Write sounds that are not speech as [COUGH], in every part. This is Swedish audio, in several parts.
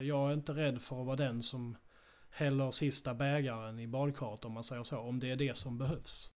Jag är inte rädd för att vara den som häller sista bägaren i badkaret om man säger så, om det är det som behövs.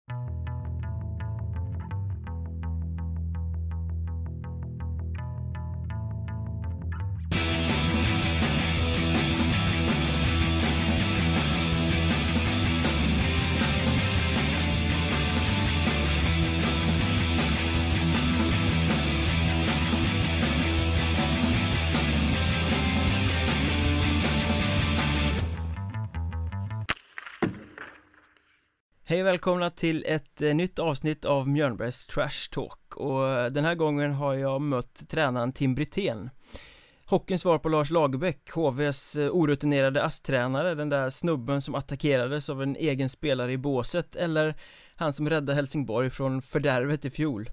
Hej och välkomna till ett eh, nytt avsnitt av Mjölnbergs Trash Talk. Och eh, den här gången har jag mött tränaren Tim Brithén Hockeyns svar på Lars Lagerbäck, HVs eh, orutinerade asttränare, den där snubben som attackerades av en egen spelare i båset eller han som räddade Helsingborg från fördärvet i fjol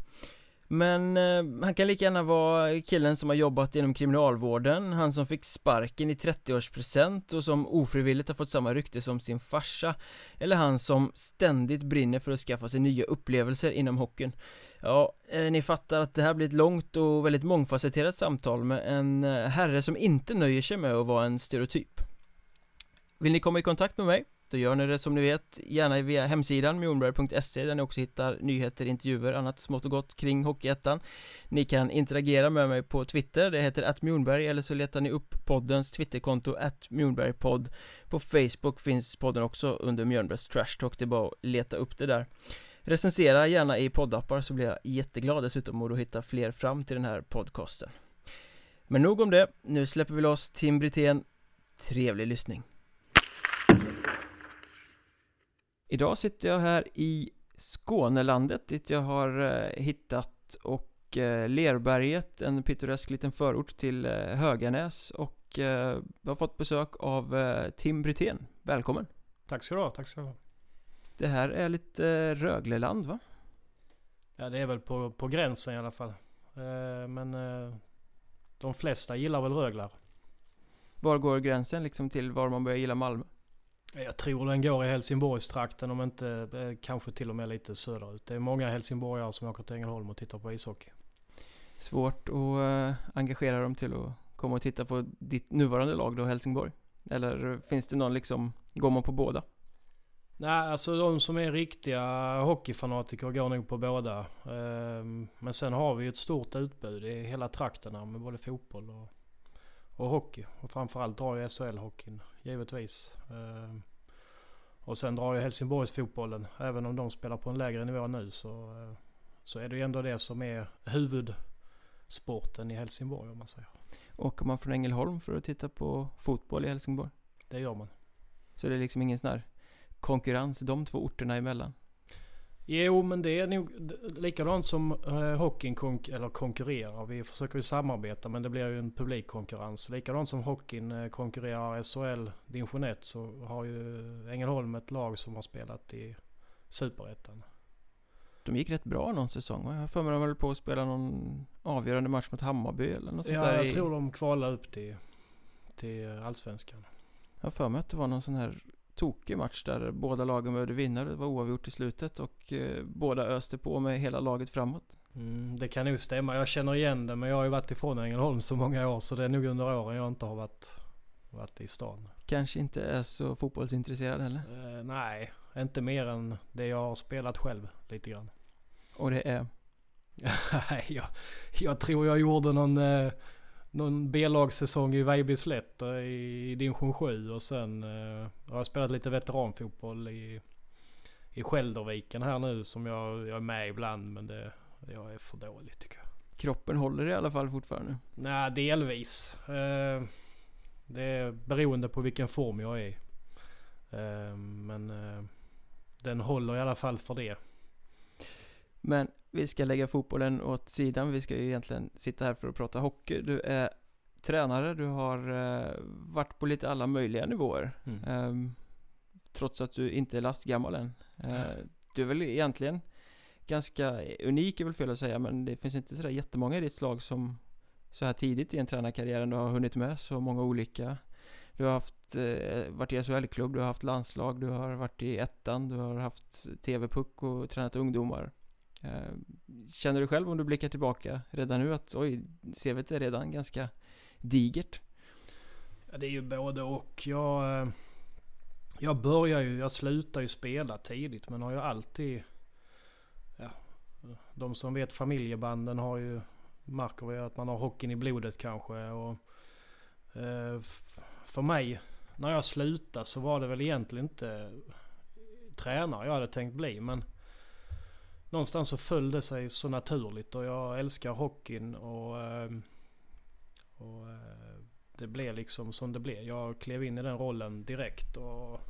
men eh, han kan lika gärna vara killen som har jobbat inom kriminalvården, han som fick sparken i 30-årspresent och som ofrivilligt har fått samma rykte som sin farsa Eller han som ständigt brinner för att skaffa sig nya upplevelser inom hockeyn Ja, eh, ni fattar att det här blir ett långt och väldigt mångfacetterat samtal med en eh, herre som inte nöjer sig med att vara en stereotyp Vill ni komma i kontakt med mig? Då gör ni det som ni vet gärna via hemsidan mjolnberg.se där ni också hittar nyheter, intervjuer, annat smått och gott kring Hockeyettan. Ni kan interagera med mig på Twitter, det heter attmjornberg eller så letar ni upp poddens Twitterkonto attmjornbergpodd På Facebook finns podden också under Mjölnbergs Trash Talk, det är bara att leta upp det där. Recensera gärna i poddappar så blir jag jätteglad dessutom och då hittar fler fram till den här podcasten. Men nog om det, nu släpper vi loss Tim Brithén. Trevlig lyssning. Idag sitter jag här i Skånelandet dit jag har eh, hittat och eh, Lerberget, en pittoresk liten förort till eh, Höganäs och jag har fått besök av Tim Brithén. Välkommen! Tack ska du ha, tack ska du ha. Det här är lite Rögleland va? Ja, det är väl på, på gränsen i alla fall. Men de flesta gillar väl Röglar. Var går gränsen liksom till var man börjar gilla Malmö? Jag tror den går i Helsingborgstrakten om inte eh, kanske till och med lite söderut. Det är många helsingborgare som åker till Ängelholm och tittar på ishockey. Svårt att eh, engagera dem till att komma och titta på ditt nuvarande lag då, Helsingborg? Eller finns det någon liksom, går man på båda? Nej, alltså de som är riktiga hockeyfanatiker går nog på båda. Ehm, Men sen har vi ju ett stort utbud i hela trakterna med både fotboll och, och hockey. Och framförallt drar ju SHL-hockeyn givetvis. Ehm, Och sen drar ju Helsingborgsfotbollen. Även om de spelar på en lägre nivå nu så, eh, så är det ju ändå det som är huvudsporten i Helsingborg om man säger. Åker man från Ängelholm för att titta på fotboll i Helsingborg? Det gör man. Så det är liksom ingen sån här konkurrens de två orterna emellan? Jo, men det är nog likadant som eh, hockeyn konk- eller konkurrerar. Vi försöker ju samarbeta men det blir ju en publikkonkurrens. Likadant som hockeyn eh, konkurrerar SHL division 1 så har ju Ängelholm ett lag som har spelat i Superettan. De gick rätt bra någon säsong? Jag har för mig de höll på att spela någon avgörande match mot Hammarby eller något sånt Ja, där jag i... tror de kvalade upp till, till Allsvenskan. Jag har för mig att det var någon sån här tokig match där båda lagen behövde vinna. Det var oavgjort i slutet och eh, båda öste på med hela laget framåt. Mm, det kan nog stämma. Jag känner igen det men jag har ju varit ifrån Ängelholm så många år så det är nog under åren jag inte har varit, varit i stan. Kanske inte är så fotbollsintresserad heller. Eh, nej, inte mer än det jag har spelat själv lite grann. Och det är... [LAUGHS] Jag, jag tror jag gjorde någon, eh, någon B-lagssäsong i Vejby Slätt i, i division 7 och sen eh, har jag spelat lite veteranfotboll i, i Skälderviken här nu som jag, jag är med ibland men det, jag är för dålig tycker jag. Kroppen håller i alla fall fortfarande. Nej, delvis. Eh, det är beroende på vilken form jag är i. Eh, men eh, den håller i alla fall för det. Men vi ska lägga fotbollen åt sidan. Vi ska ju egentligen sitta här för att prata hockey. Du är tränare. Du har eh, varit på lite alla möjliga nivåer. Mm. Ehm, trots att du inte är lastgammal än. Eh, du är väl egentligen ganska unik är väl fel att säga men det finns inte sådär jättemånga i ditt slag som så här tidigt i en tränarkarriär ändå har hunnit med så många olika Du har haft, eh, varit i SHL-klubb, du har haft landslag, du har varit i ettan, du har haft TV-puck och tränat ungdomar Eh, känner du själv om du blickar tillbaka redan nu att oj, CVt är redan ganska digert? Ja Det är ju både och. Jag, eh, jag börjar ju, jag slutar ju spela tidigt men har ju alltid... Ja, de som vet familjebanden har ju... Märker vi att man har hockeyn i blodet kanske. Och, eh, för mig, när jag slutade så var det väl egentligen inte tränare jag hade tänkt bli. Men någonstans så föll det sig så naturligt och jag älskar hockeyn och, eh, och eh, det blev liksom som det blev. Jag klev in i den rollen direkt och,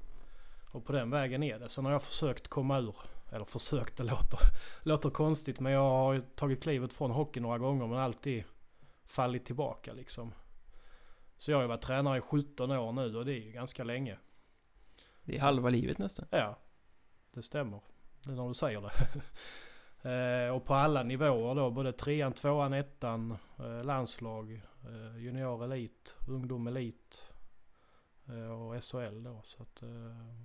och på den vägen är det. Sen har jag försökt komma ur, eller försökt, det låter, [LAUGHS] låter konstigt men jag har tagit klivet från hockey några gånger men alltid fallit tillbaka liksom. Så jag har ju varit tränare i 17 år nu och det är ju ganska länge. Det är halva livet nästan. Ja, det stämmer. Är när du säger det. [LAUGHS] Eh, och på alla nivåer då. Både trean, tvåan, ettan, eh, landslag, eh, junior elit, ungdom elit och SHL då. Så att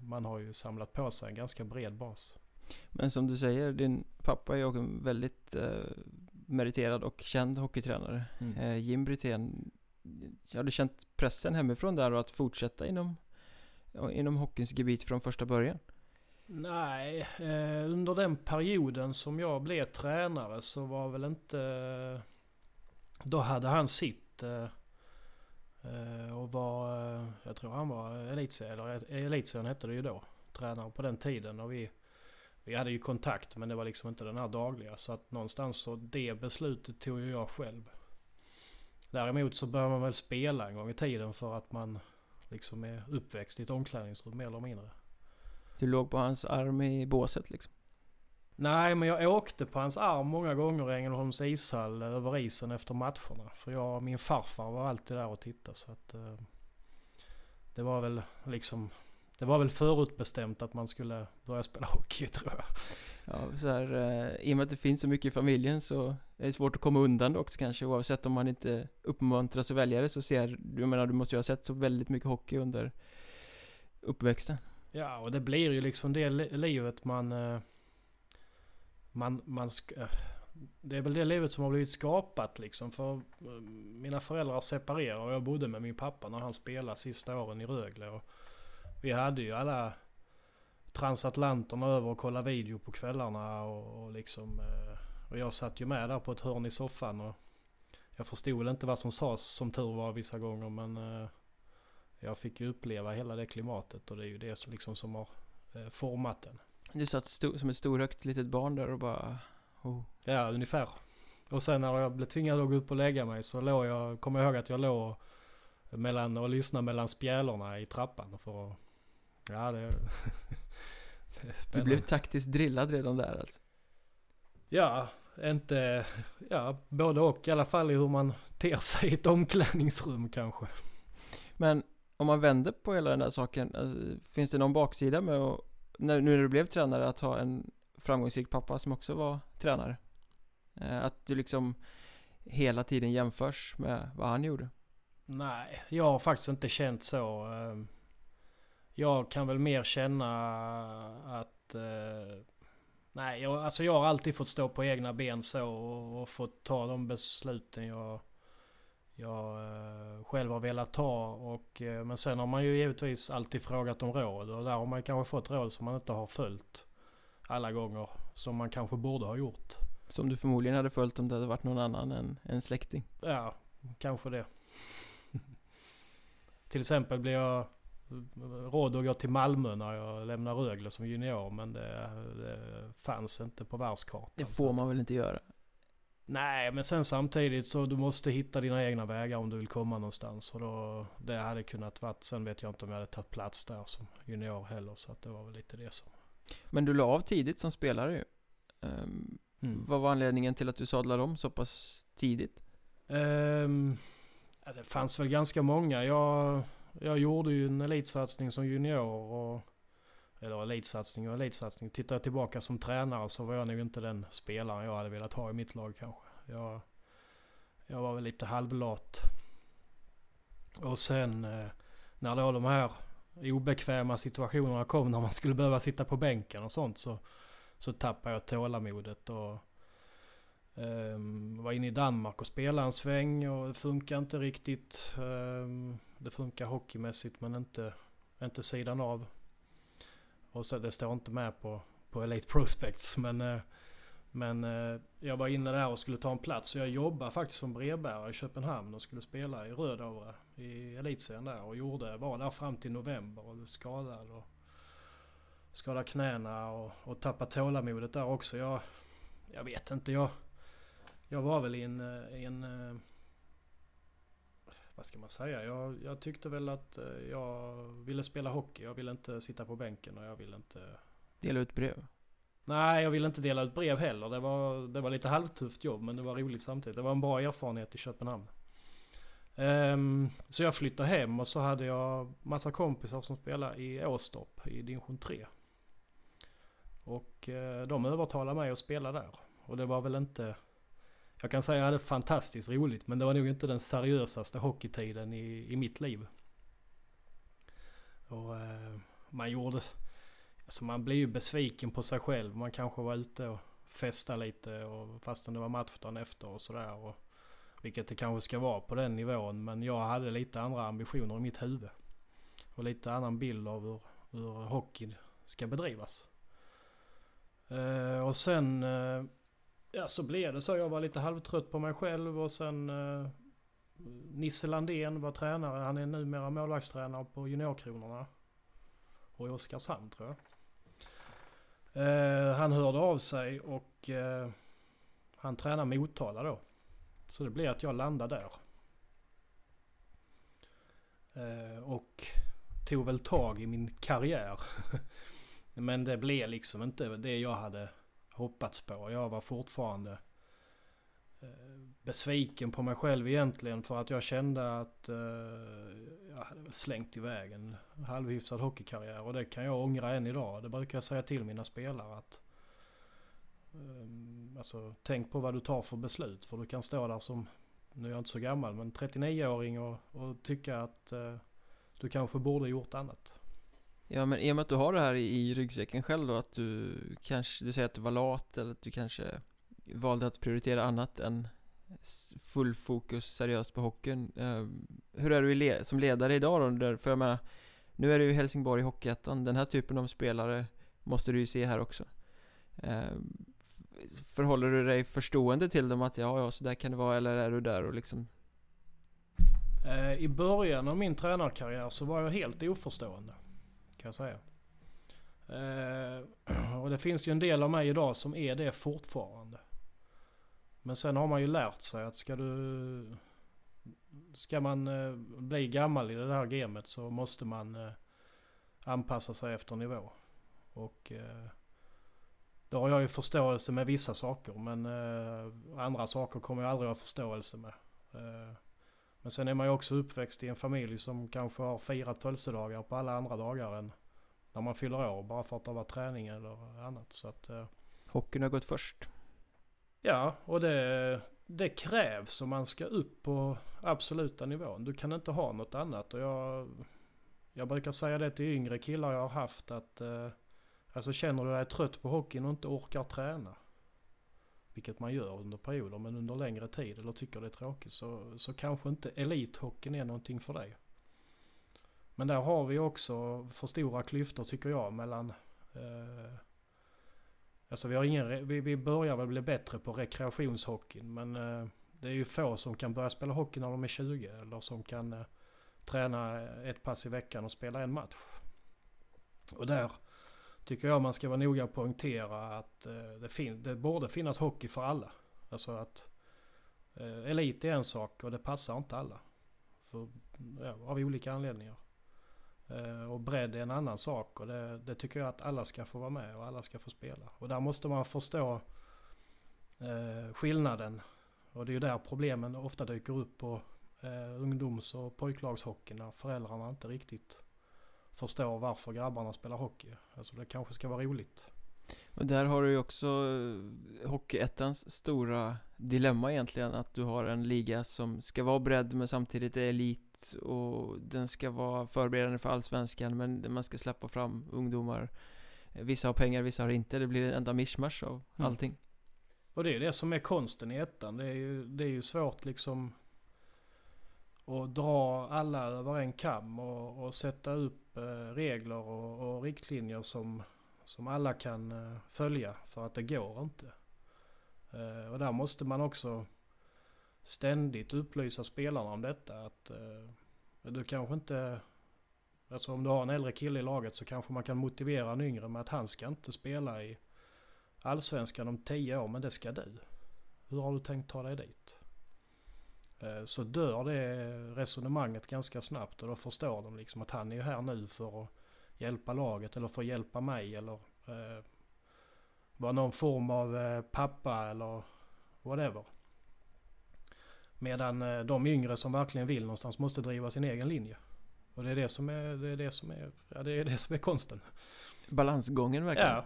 man har ju samlat på sig en ganska bred bas. Men som du säger, din pappa är ju en väldigt meriterad och känd hockeytränare. Mm. Jim Brithén, har du känt pressen hemifrån där och att fortsätta inom, inom hockeyns gebit från första början? Nej, eh, under den perioden som jag blev tränare så var väl inte... Då hade han sitt. Eh, och var, eh, jag tror han var elitserien, eller elitserien hette det ju då. Tränare på den tiden. Och vi, vi hade ju kontakt men det var liksom inte den här dagliga. Så att någonstans så det beslutet tog ju jag själv. Däremot så bör man väl spela en gång i tiden för att man liksom är uppväxt i ett omklädningsrum mer eller mindre. Du låg på hans arm i båset liksom? Nej, men jag åkte på hans arm många gånger i Ängelholms ishall över isen efter matcherna. För jag och min farfar var alltid där och tittade så att... Eh, det var väl liksom... Det var väl förutbestämt att man skulle börja spela [LAUGHS] hockey tror jag. Ja, så här, eh, I och med att det finns så mycket i familjen så är det svårt att komma undan det också kanske oavsett om man inte uppmuntras att välja det så ser du, menar du måste ju ha sett så väldigt mycket hockey under uppväxten. Ja, och det blir ju liksom det livet man... Eh, man, man eh, det är väl det livet som har blivit skapat liksom. För eh, mina föräldrar separerade och jag bodde med min pappa när han spelade sista åren i Rögle. Och vi hade ju alla transatlanterna över och kollade video på kvällarna och, och liksom... Och jag satt ju med där på ett hörn i soffan och jag förstod väl inte vad som sades som tur var vissa gånger men jag fick ju uppleva hela det klimatet och det är ju det som, liksom som har eh, format den. Du satt som ett storögt litet barn där och bara... Oh. Ja, ungefär. Och sen när jag blev tvingad att gå upp och lägga mig så låg jag, kommer jag ihåg att jag låg mellan, och lyssnade mellan spjälorna i trappan för att... Ja, det... [LAUGHS] det är du blev taktiskt drillad redan där alltså? Ja, inte... Ja, både och i alla fall i hur man ter sig i ett omklädningsrum kanske. Men om man vänder på hela den där saken, alltså, finns det någon baksida med att, när, nu när du blev tränare, att ha en framgångsrik pappa som också var tränare? Eh, att du liksom hela tiden jämförs med vad han gjorde? Nej, jag har faktiskt inte känt så. Eh, jag kan väl mer känna att... Eh, nej, jag, alltså jag har alltid fått stå på egna ben så och, och fått ta de besluten jag jag eh, själv har velat ta. Och, eh, men sen har man ju givetvis alltid frågat om råd och där har man kanske fått råd som man inte har följt alla gånger. Som man kanske borde ha gjort. Som du förmodligen hade följt om det hade varit någon annan än en släkting? Ja, kanske det. till exempel blir jag råd att gå till Malmö när jag lämnar Rögle som junior men det, det fanns inte på världskartan. Det får man väl inte göra? Nej, men sen samtidigt så du måste hitta dina egna vägar om du vill komma någonstans. Och då, det hade kunnat varit, sen vet jag inte om jag hade tagit plats där som junior heller. Så att det var väl lite det som... Men du la av tidigt som spelare ju. Um, mm. Vad var anledningen till att du sadlade om så pass tidigt? Um, ja, det fanns väl ganska många. Jag, jag gjorde ju en elitsatsning som junior. Och, eller elitsatsning och elitsatsning. Tittar jag tillbaka som tränare så var jag nog inte den spelaren jag hade velat ha i mitt lag kanske. Jag, jag var väl lite halvlat. Och sen eh, när då de här obekväma situationerna kom när man skulle behöva sitta på bänken och sånt så, så tappade jag tålamodet och um, var inne i Danmark och spelade en sväng och det funkar inte riktigt. Um, det funkar hockeymässigt men inte, inte sidan av. Och så det står inte med på, på Elite Prospects [LAUGHS] men, eh, men eh, jag var inne där och skulle ta en plats. Så jag jobbade faktiskt som brevbärare i Köpenhamn och skulle spela i Rödovre i elitserien där och gjorde, var där fram till november och blev skadad. Och, skadade knäna och, och tappade tålamodet där också. Jag, jag vet inte, jag, jag var väl i en, eh, i en vad ska man säga? Jag, jag, tyckte väl att eh, jag ville spela hockey. Jag ville inte sitta på bänken och jag ville inte... Dela ut brev? Nej, jag ville inte dela ut brev heller. Det var, det var lite halvtufft jobb men det var roligt samtidigt. Det var en bra erfarenhet i Köpenhamn. Um, så jag flyttade hem och så hade jag massa kompisar som spelade i Åstorp i division 3. Och uh, de övertalade mig att spela där. Och det var väl inte jag kan säga att jag hade fantastiskt roligt men det var nog inte den seriösaste hockeytiden i, i mitt liv. Och eh, man gjorde... Alltså man blir ju besviken på sig själv. Man kanske var ute och festade lite och fastän det var match dagen efter och sådär. Vilket det kanske ska vara på den nivån. Men jag hade lite andra ambitioner i mitt huvud. Och lite annan bild av hur, hur hockeyn ska bedrivas. Eh, och sen... Eh, Ja så blev det så. Jag var lite halvtrött på mig själv och sen eh, Nisse Landén var tränare. Han är numera målvaktstränare på Juniorkronorna. Och i Oskarshamn tror jag. Eh, han hörde av sig och eh, han tränar Motala då. Så det blev att jag landade där. Eh, och tog väl tag i min karriär. [LAUGHS] Men det blev liksom inte det jag hade hoppats på. Jag var fortfarande eh, besviken på mig själv egentligen för att jag kände att eh, jag hade väl slängt iväg en halvhyfsad hockeykarriär och det kan jag ångra än idag. Det brukar jag säga till mina spelare att eh, alltså, tänk på vad du tar för beslut för du kan stå där som, nu är jag inte så gammal, men 39-åring och, och tycka att eh, du kanske borde gjort annat. Ja men i och med att du har det här i, ryggsäcken själv då att du kanske, du säger att du var lat eller att du kanske valde att prioritera annat än full fokus seriöst på hockeyn ehm, Hur är du som ledare idag då? För jag menar Nu är du i Helsingborg i Hockeyettan. Den här typen av spelare måste du ju se här också. Ehm, förhåller du dig förstående till dem att ja, ja, så där kan det vara eller är du där och liksom eh, I början av min tränarkarriär så var jag helt oförstående kan jag säga. Eh, och det finns ju en del av mig idag som är det fortfarande. Men sen har man ju lärt sig att ska du... Ska man eh, bli gammal i det här gamet så måste man eh, anpassa sig efter nivå. Och eh, då har jag ju förståelse med vissa saker men eh, andra saker kommer jag aldrig ha förståelse med. Eh, men sen är man ju också uppväxt i en familj som kanske har firat födelsedagar på alla andra dagar än när man fyller år. Bara för att det var träning eller annat. Så att, eh, Hockeyn har gått först. Ja, och det, det krävs om man ska upp på absoluta nivån. Du kan inte ha något annat. Och jag, jag brukar säga det till yngre killar jag har haft att eh, alltså känner du dig trött på hockeyn och inte orkar träna vilket man gör under perioder, men under längre tid eller tycker det är tråkigt så, så kanske inte elithockeyn är någonting för dig. Men där har vi också för stora klyftor tycker jag mellan eh, Alltså vi, har ingen, vi, vi börjar väl bli bättre på rekreationshockeyn men eh, det är ju få som kan börja spela hockey när de är 20 eller som kan eh, träna ett pass i veckan och spela en match. Och där tycker jag man ska vara noga och poängtera att eh, det, fin det borde finnas hockey för alla. Alltså att eh, elit är en sak och det passar inte alla. För, ja, av olika anledningar. Eh, och bredd är en annan sak och det, det, tycker jag att alla ska få vara med och alla ska få spela. Och där måste man förstå eh, skillnaden. Och det är ju där problemen ofta dyker upp på eh, ungdoms och pojklagshockeyn när föräldrarna inte riktigt förstår varför grabbarna spelar hockey. Alltså det kanske ska vara roligt. Och där har du ju också eh, Hockeyettans stora dilemma egentligen att du har en liga som ska vara bredd men samtidigt är elit och den ska vara förberedande för allsvenskan men man ska släppa fram ungdomar Vissa har pengar, vissa har inte. Det blir en enda mischmasch av mm. allting. Och det är det som är konsten i ettan. Det är ju, det är ju svårt liksom och dra alla över en kam och, och sätta upp eh, regler och, och, riktlinjer som, som alla kan eh, följa för att det går inte. Eh, och där måste man också ständigt upplysa spelarna om detta. Att du kanske inte... Alltså om du har en äldre kille i laget så kanske man kan motivera en yngre med att han ska inte spela i Allsvenskan om tio år, men det ska du. Hur har du tänkt ta dig dit? Eh, så dör det resonemanget ganska snabbt och då förstår de liksom att han är ju här nu för att hjälpa laget eller för att hjälpa mig eller eh, vara någon form av eh, pappa eller whatever. Medan eh, de yngre som verkligen vill någonstans måste driva sin egen linje. Och det är det som är, det är, det som är, ja, det är, det som är konsten. Balansgången verkligen. Ja.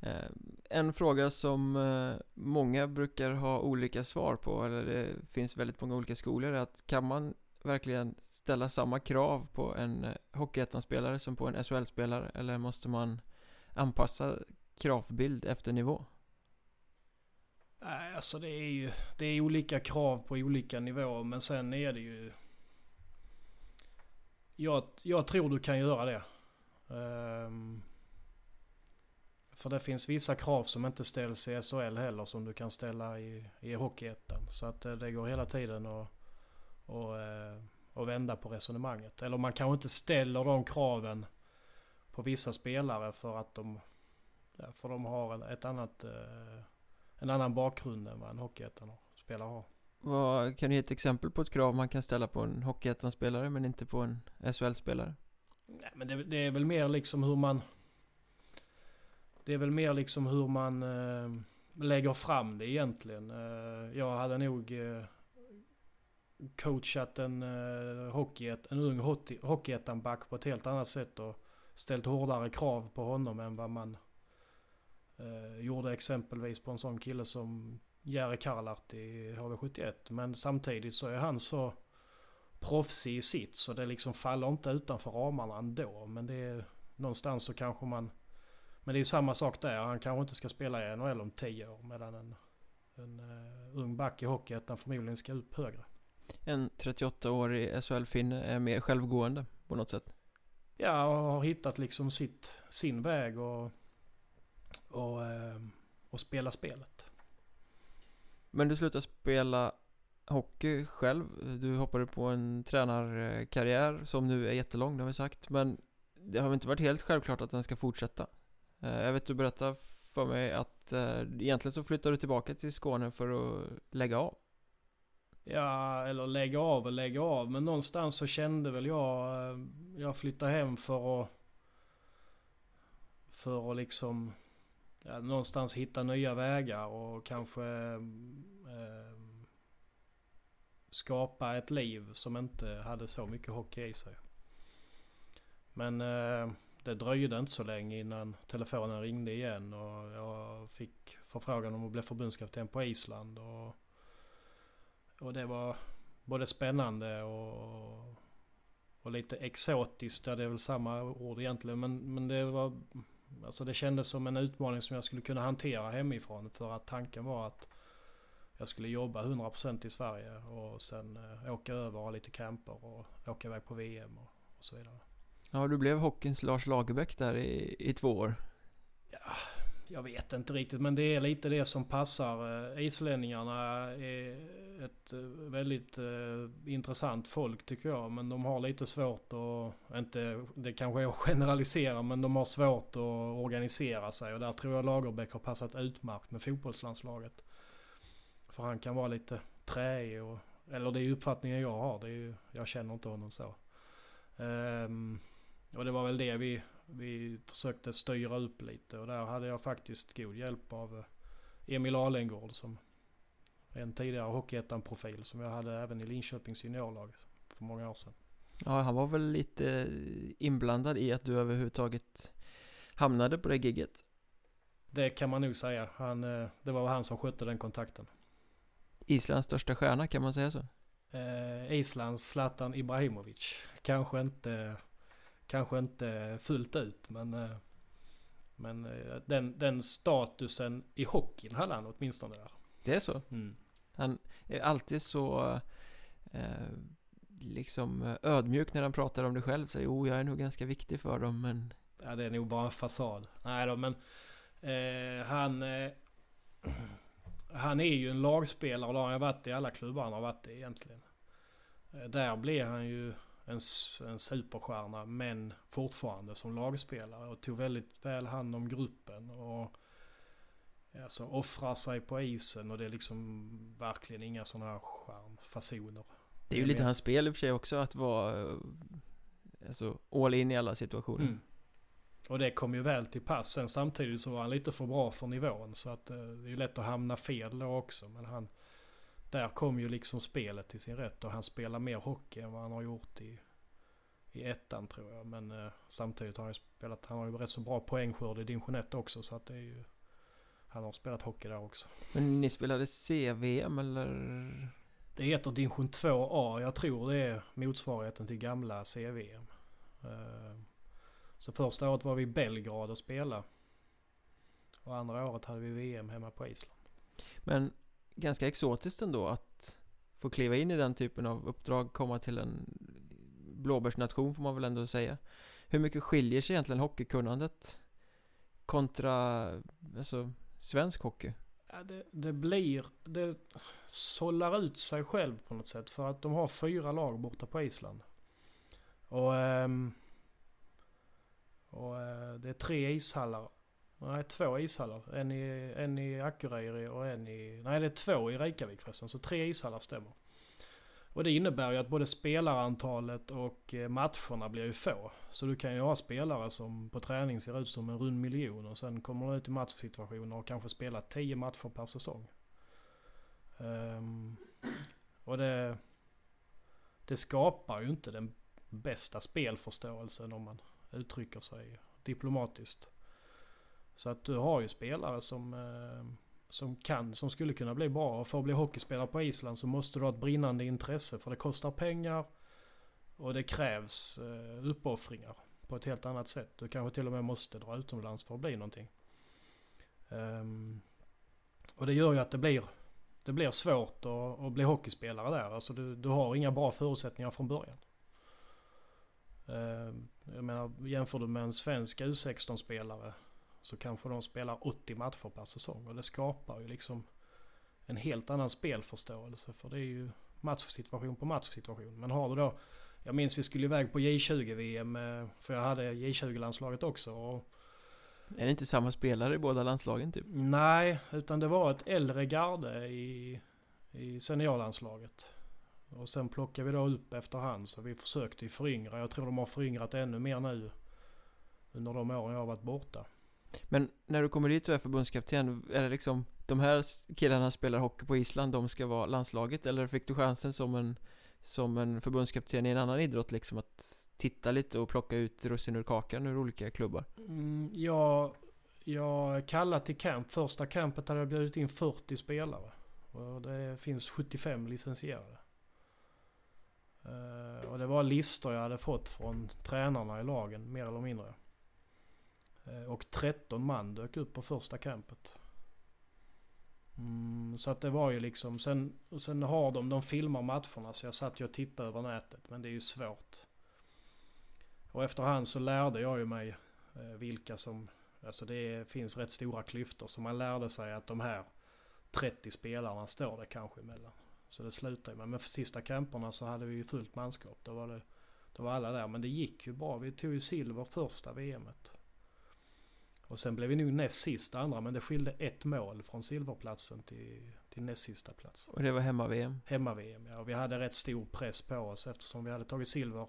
Eh, en fråga som eh, många brukar ha olika svar på, eller det finns väldigt många olika skolor, är att kan man verkligen ställa samma krav på en eh, Hockeyettan-spelare som på en SHL-spelare, eller måste man anpassa kravbild efter nivå? Nej, alltså det är ju det är olika krav på olika nivåer men sen är det ju... Jag, jag tror du kan göra det. Um, för det finns vissa krav som inte ställs i SHL heller som du kan ställa i, i Hockeyettan. Så att eh, det går hela tiden att och, eh, och vända på resonemanget. Eller man kanske inte ställer de kraven på vissa spelare för att de, för de har ett annat eh, en annan bakgrund än vad en Hockeyettan-spelare har. Vad, kan du ge ett exempel på ett krav man kan ställa på en Hockeyettan-spelare men inte på en SHL-spelare? Nej men det, det, är väl mer liksom hur man... Det är väl mer liksom hur man eh, lägger fram det egentligen. Eh, jag hade nog eh, coachat en, eh, hockeyet, en ung Hockeyettan-back på ett helt annat sätt och ställt hårdare krav på honom än vad man Eh, gjorde exempelvis på en sån kille som Jere Karlart i HV71. Men samtidigt så är han så proffsig i sitt så det liksom faller inte utanför ramarna ändå. Men det är någonstans så kanske man... Men det är ju samma sak där. Han kanske inte ska spela i NHL om tio år medan en, en uh, ung back i Hockeyettan förmodligen ska upp högre. En 38-årig SHL-finne är mer självgående på något sätt? Ja, och har hittat liksom sitt, sin väg och och, eh, och spela spelet. Men du slutade spela hockey själv. Du hoppade på en tränarkarriär som nu är jättelång, det har vi sagt. Men det har väl inte varit helt självklart att den ska fortsätta. Eh, jag vet du berättade för mig att eh, egentligen så flyttade du tillbaka till Skåne för att lägga av. Ja, eller lägga av och lägga av. Men någonstans så kände väl jag... Eh, jag flyttade hem för att... För att liksom ja, någonstans hitta nya vägar och kanske eh, skapa ett liv som inte hade så mycket hockey i sig. Men eh, det dröjde inte så länge innan telefonen ringde igen och jag fick förfrågan om att bli förbundskapten på Island. Och, och det var både spännande och, och lite exotiskt. Ja, det är väl samma ord egentligen. Men, men det var Alltså det kändes som en utmaning som jag skulle kunna hantera hemifrån. För att tanken var att jag skulle jobba 100% i Sverige och sen eh, åka över och ha lite camper och åka iväg på VM och, och så vidare. Ja, du blev hockeyns Lars Lagerbäck där i, i två år. Ja, jag vet inte riktigt men det är lite det som passar. Eh, islänningarna är ett eh, väldigt uh, intressant folk tycker jag. Men de har lite svårt att, inte, det kanske är att generalisera, men de har svårt att organisera sig. Och där tror jag Lagerbäck har passat utmärkt med fotbollslandslaget. För han kan vara lite träig och, eller det är uppfattningen jag har. Det är ju, jag känner inte honom så. Um, och det var väl det vi, vi försökte styra upp lite. Och där hade jag faktiskt god hjälp av eh, Emil Alengård som en tidigare Hockeyettan-profil som jag hade även i Linköpings juniorlag för många år sedan. Ja, han var väl lite inblandad i att du överhuvudtaget hamnade på det gigget? Det kan man nog säga. Han, eh, det var han som skötte den kontakten. Islands största stjärna, kan man säga så? Eh, Islands Zlatan Ibrahimovic. Kanske inte, kanske inte fullt ut, men, eh, men eh, den, den statusen i hockeyn hade han åtminstone där. Det är så? Mm. Han är alltid så eh, liksom eh, ödmjuk när han pratar om det själv. Så jo, jag är nog ganska viktig för dem, men... Ja, det är nog bara en fasad. Nej då, men eh, han... Eh, [CLEARS THROAT] han är ju en lagspelare och det har han varit i alla klubbar han har varit i egentligen. Där blir han ju en, en superstjärna men fortfarande som lagspelare och tog väldigt väl hand om gruppen. Och alltså, offrar sig på isen och det är liksom verkligen inga sådana här stjärnfasoner. Det är ju lite hans spel i och för sig också att vara eh, Alltså all in i alla situationer. Mm. Och det kom ju väl till pass. Sen samtidigt så var han lite för bra för nivån. Så att eh, det är ju lätt att hamna fel då också. Men han, där kom ju liksom spelet till sin rätt. Och han spelar mer hockey än vad han har gjort i, i ettan tror jag. Men eh, samtidigt har han ju spelat, han har ju rätt så bra poängskörd i division 1 också. Så att det är ju, han har spelat hockey där också. Men ni spelade CVM eller? Det heter division 2A. Jag tror det är motsvarigheten till gamla CVM. Uh, så första året var vi i Belgrad och spelade. Och andra året hade vi VM hemma på Island. Men ganska exotiskt ändå att få kliva in i den typen av uppdrag, komma till en blåbärsnation får man väl ändå säga. Hur mycket skiljer sig egentligen hockeykunnandet kontra alltså, svensk hockey? Ja, det, det, blir, det sållar ut sig själv på något sätt för att de har fyra lag borta på Island. Och ehm, och eh, det är tre ishallar. Nej, två ishallar. En i, en i Akureyri och en i... Nej, det är två i Reykjavik förresten. Så tre ishallar stämmer. Och det innebär ju att både spelarantalet och eh, matcherna blir ju få. Så du kan ju ha spelare som på träning ser ut som en rund miljon och sen kommer de ut i matchsituationer och kanske spelar tio matcher per säsong. Um, och det, det skapar ju inte den bästa spelförståelsen om man uttrycker sig diplomatiskt. Så att du har ju spelare som, eh, som kan, som skulle kunna bli bra. Och för att bli hockeyspelare på Island så måste du ha ett brinnande intresse för det kostar pengar. Och det krävs eh, uppoffringar på ett helt annat sätt. Du kanske till och med måste dra utomlands för att bli någonting. Um, och det gör ju att det blir, det blir svårt att, att bli hockeyspelare där. Alltså du, du har inga bra förutsättningar från början. Uh, jag menar, jämför du med en svensk U16-spelare så kanske de spelar 80 matcher per säsong. Och det skapar ju liksom en helt annan spelförståelse. För det är ju matchsituation på matchsituation. Men har du då... Jag minns vi skulle iväg på J20-VM. Eh, för jag hade J20-landslaget också. Och, är det inte samma spelare i båda landslagen typ? Nej, utan det var ett äldre garde i, i seniorlandslaget. Och sen plockar vi då upp efterhand så vi försökte ju föryngra. Jag tror de har föryngrat ännu mer nu. Under de åren jag har varit borta. Men när du kommer dit och är förbundskapten, är det liksom de här killarna spelar hockey på Island, de ska vara landslaget? Eller fick du chansen som en, som en förbundskapten i en annan idrott liksom att titta lite och plocka ut russin ur kakan ur olika klubbar? Mm, jag, jag kallade till camp. Första campet hade jag bjudit in 40 spelare. Och det finns 75 licensierade. Eh, och det var listor jag hade fått från tränarna i lagen, mer eller mindre. Eh, och 13 man dök upp på första campet. Mm, så att det var ju liksom, sen, sen har de, de filmar matcherna så jag satt ju och tittade över nätet. Men det är ju svårt. Och efterhand så lärde jag ju mig eh, vilka som, alltså det finns rätt stora klyftor. Så man lärde sig att de här 30 spelarna står det kanske emellan. Så det slutade med. Men för sista camperna så hade vi ju fullt manskap. Då var, det, då var alla där. Men det gick ju bra. Vi tog ju silver första VMet. Och sen blev vi nog näst sist andra. Men det skilde ett mål från silverplatsen till, till näst sista plats. Och det var hemma-VM? Hemma-VM ja. Och vi hade rätt stor press på oss eftersom vi hade tagit silver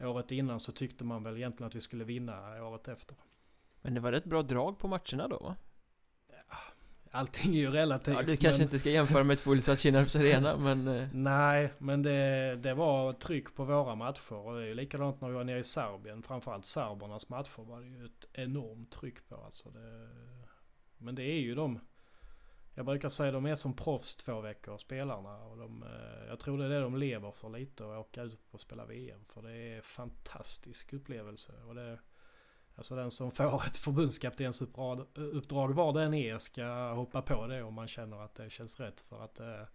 året innan så tyckte man väl egentligen att vi skulle vinna året efter. Men det var rätt bra drag på matcherna då va? Allting är ju relativt. Ja, du kanske men... inte ska jämföra med ett fullsatt Kinnarps Arena, [LAUGHS] men... Eh. Nej, men det, det var tryck på våra matcher. Och det är ju likadant när vi var nere i Serbien. Framförallt serbernas matcher var det ju ett enormt tryck på. Alltså det... Men det är ju de... Jag brukar säga de är som proffs två veckor, spelarna. Och de, eh, jag tror det är det de lever för lite, att åka ut och spela VM. För det är en fantastisk upplevelse. Och det, Alltså den som får [LAUGHS] ett förbundskaptensuppdrag uppdrag var den är ska hoppa på det om man känner att det känns rätt. För att det,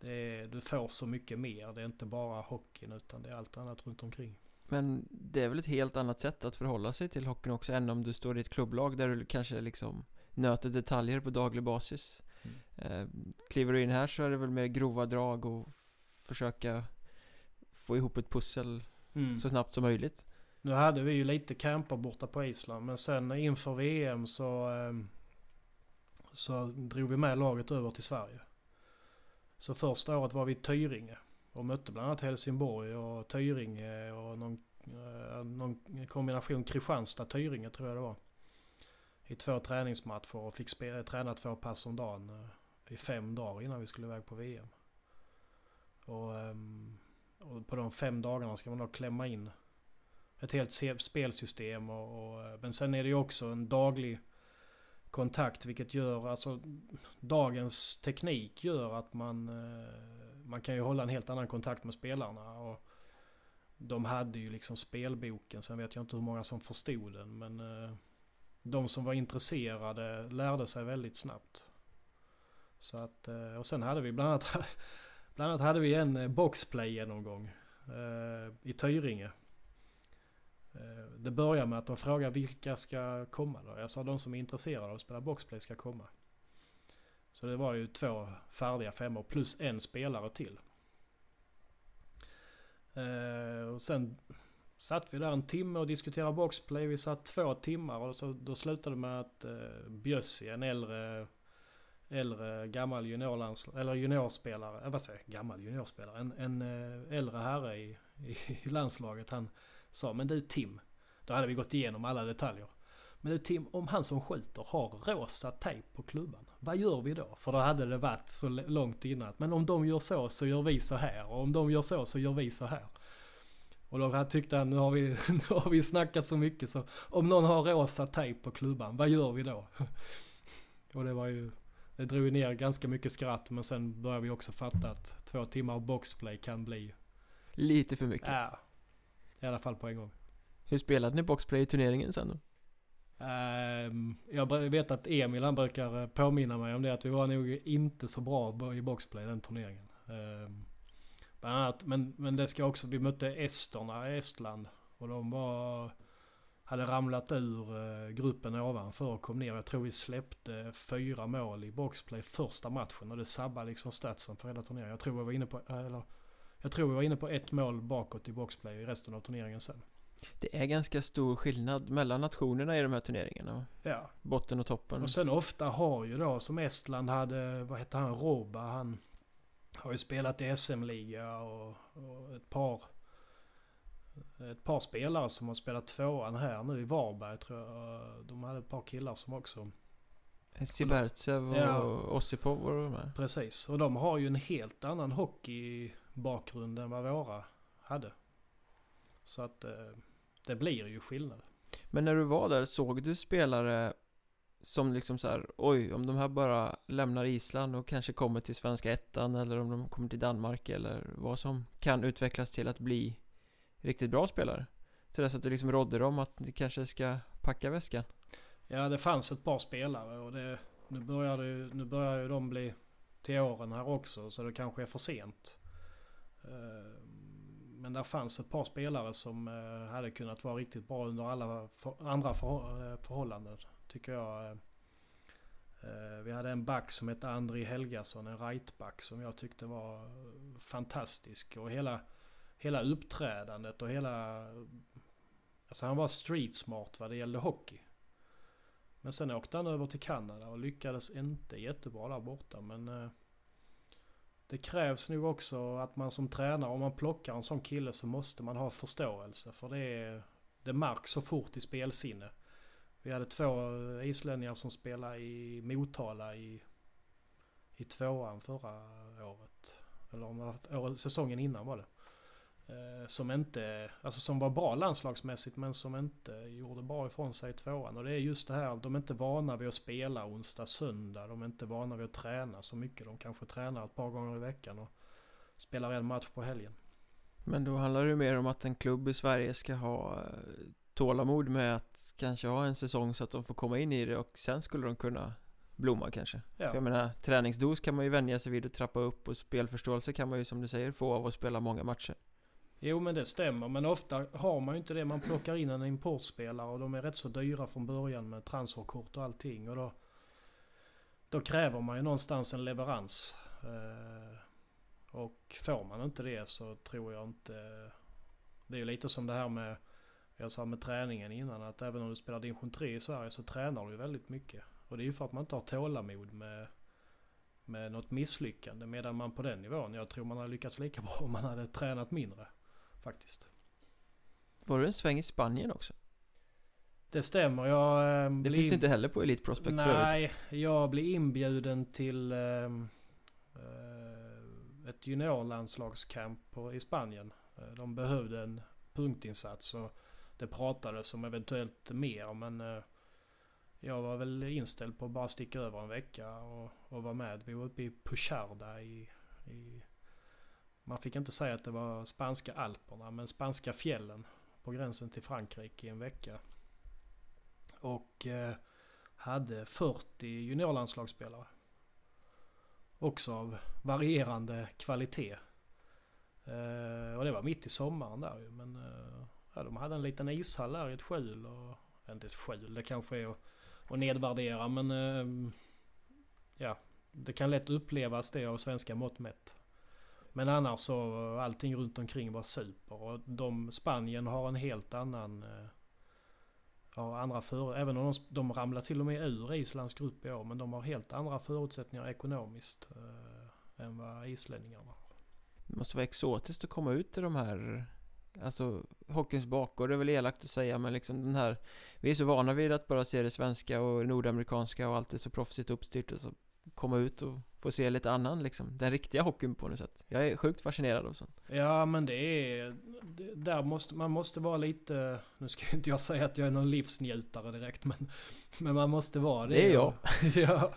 det är, du får så mycket mer. Det är inte bara hockeyn utan det är allt annat runt omkring. Men det är väl ett helt annat sätt att förhålla sig till hockeyn också än om du står i ett klubblag där du kanske liksom nöter detaljer på daglig basis. Mm. Eh, kliver du in här så är det väl mer grova drag och försöka få ihop ett pussel mm. så snabbt som möjligt. Nu hade vi ju lite camper borta på Island men sen inför VM så ehm, så drog vi med laget över till Sverige. Så första året var vi i Tyringe och mötte bland annat Helsingborg och Tyringe och någon, eh, någon kombination Kristianstad-Tyringe tror jag det var. I två träningsmatcher och fick spela, träna två pass om dagen eh, i fem dagar innan vi skulle iväg på VM. Och, ehm, och, på de fem dagarna ska man då klämma in ett helt spelsystem. Och, och, eh, men sen är det ju också en daglig kontakt vilket gör, alltså dagens teknik gör att man, eh, man kan ju hålla en helt annan kontakt med spelarna. Och de hade ju liksom spelboken, sen vet jag inte hur många som förstod den men eh, de som var intresserade lärde sig väldigt snabbt. Så att, och sen hade vi bland annat, [LAUGHS] bland annat hade vi en boxplay genomgång i Tyringe. Eh, det börjar med att de frågar vilka ska komma då. Jag sa de som är intresserade av att spela boxplay ska komma. Så det var ju två färdiga femmor plus en spelare till. Eh, och sen satt vi där en timme och diskuterade boxplay. Vi satt två timmar och så, då slutade det med att eh, Bjössi, en äldre, äldre gammal juniorlands, eller juniorspelare, vad säger jag, gammal juniorspelare, en, en äldre herre i, i landslaget. Han sa men du Tim. Då hade vi gått igenom alla detaljer. Men du Tim, om han som skjuter har rosa tejp på klubban. Vad gör vi då? För då hade det varit så långt innan. Men om de gör så så gör vi så här. Och om de gör så så gör vi så här. Och då tyckte han, nu har vi, [LAUGHS] nu har vi snackat så mycket så om någon har rosa tejp på klubban, vad gör vi då? [LAUGHS] Och det var ju, det drog ner ganska mycket skratt men sen började vi också fatta att två timmar boxplay kan bli Lite för mycket. Ja, i alla fall på en gång. Hur spelade ni boxplay i turneringen sen då? Um, jag vet att Emil han brukar eh, påminna mig om det att vi var nog inte så bra i boxplay den turneringen. Annat, men, men det ska också, vi mötte esterna i Estland och de var, hade ramlat ur uh, gruppen ovanför och kom ner. Jag tror vi släppte fyra mål i boxplay första matchen och det sabbade liksom statsen för hela turneringen. Jag tror vi var inne på, eller jag tror vi var inne på ett mål bakåt i boxplay i resten av turneringen sen. Det är ganska stor skillnad mellan nationerna i de här turneringarna. Ja. Botten och toppen. Och sen ofta har ju då, som Estland hade, vad heter han, Roba, han har ju spelat i SM-liga och, och, ett par ett par spelare som har spelat tvåan här nu i Varberg tror jag. De hade ett par killar som också Sibertsev och ja. Ossipov var de med. Precis, och de har ju en helt annan hockeybakgrund än vad våra hade. Så att eh, det blir ju skillnad. Men när du var där, såg du spelare som liksom så här, oj, om de här bara lämnar Island och kanske kommer till svenska ettan eller om de kommer till Danmark eller vad som kan utvecklas till att bli riktigt bra spelare? Så det så att du liksom rådde dem att ni kanske ska packa väskan? Ja, det fanns ett par spelare och det, nu, börjar det, nu börjar ju de bli till åren här också så det kanske är för sent. Eh, men där fanns ett par spelare som eh, hade kunnat vara riktigt bra under alla för, andra för, eh, förhållanden. Tycker jag. Vi hade en back som hette Andri Helgason, en rightback som jag tyckte var fantastisk. Och hela, hela uppträdandet och hela... Alltså han var street smart vad det gällde hockey. Men sen åkte han över till Kanada och lyckades inte jättebra där borta. Men eh, det krävs nog också att man som tränare, om man plockar en sån kille så måste man ha förståelse. För det, är, det märks så fort i spelsinne. Vi hade två eh, islänningar som spelade i Motala i, i tvåan förra året. Eller om säsongen innan var det. Eh, som inte, alltså som var bra landslagsmässigt men som inte gjorde bra ifrån sig i tvåan. Och det är just det här, de är inte vana vid att spela onsdag, söndag. De är inte vana vid att träna så mycket. De kanske tränar ett par gånger i veckan och spelar en match på helgen. Men då handlar det mer om att en klubb i Sverige ska ha eh, tålamod med att kanske ha en säsong så att de får komma in i det och sen skulle de kunna blomma kanske Ja. För jag menar, träningsdos kan man ju vänja sig vid att trappa upp och spelförståelse kan man ju som du säger få av att spela många matcher Jo men det stämmer men ofta har man ju inte det. Man plockar in en importspelare och de är rätt så dyra från början med transferkort och allting. Och då, då kräver man ju någonstans en leverans. Eh, och får man inte det så tror jag inte... Det är ju lite som det här med... Jag sa med träningen innan att även om du spelar division 3 i Sverige så tränar du ju väldigt mycket. Och det är ju för att man inte har tålamod med, med något misslyckande. Medan man på den nivån, jag tror man hade lyckats lika bra om man hade tränat mindre. Faktiskt. Var du en sväng i Spanien också? Det stämmer. Jag, eh, Det finns inte heller på Elite Prospect för Nej, jag blev inbjuden till eh, eh, ett juniorlandslagscamp på- i Spanien. Eh, De behövde en punktinsats och det pratades om eventuellt mer men eh, jag var väl inställd på att bara sticka över en vecka och, och vara med. Vi var uppe i Pucharda i, i... Man fick inte säga att det var spanska alperna men spanska fjällen på gränsen till Frankrike i en vecka. Och eh, hade 40 juniorlandslagsspelare. Också av varierande kvalitet. Eh, och det var mitt i sommaren där ju. Men eh, ja, de hade en liten ishall där i ett skjul. Och, inte ett skjul, det kanske är att, att nedvärdera men eh, ja, det kan lätt upplevas det av svenska mått mätt. Men annars så allting runt omkring var super. Och de, Spanien har en helt annan eh, har andra för, även om de, de ramlar till och med ur Islands grupp i år. Men de har helt andra förutsättningar ekonomiskt eh, än vad islänningarna har. Det måste vara exotiskt att komma ut i de här Alltså hockeyns bakgård är väl elakt att säga men liksom den här Vi är så vana vid att bara se det svenska och nordamerikanska och allt är så proffsigt uppstyrt och så Komma ut och få se lite annan liksom Den riktiga hockeyn på något sätt Jag är sjukt fascinerad av sånt Ja men det är... Det, där måste, man måste vara lite... Nu ska inte jag säga att jag är någon livsnjutare direkt men... Men man måste vara det. Det är jag. [LAUGHS] ja.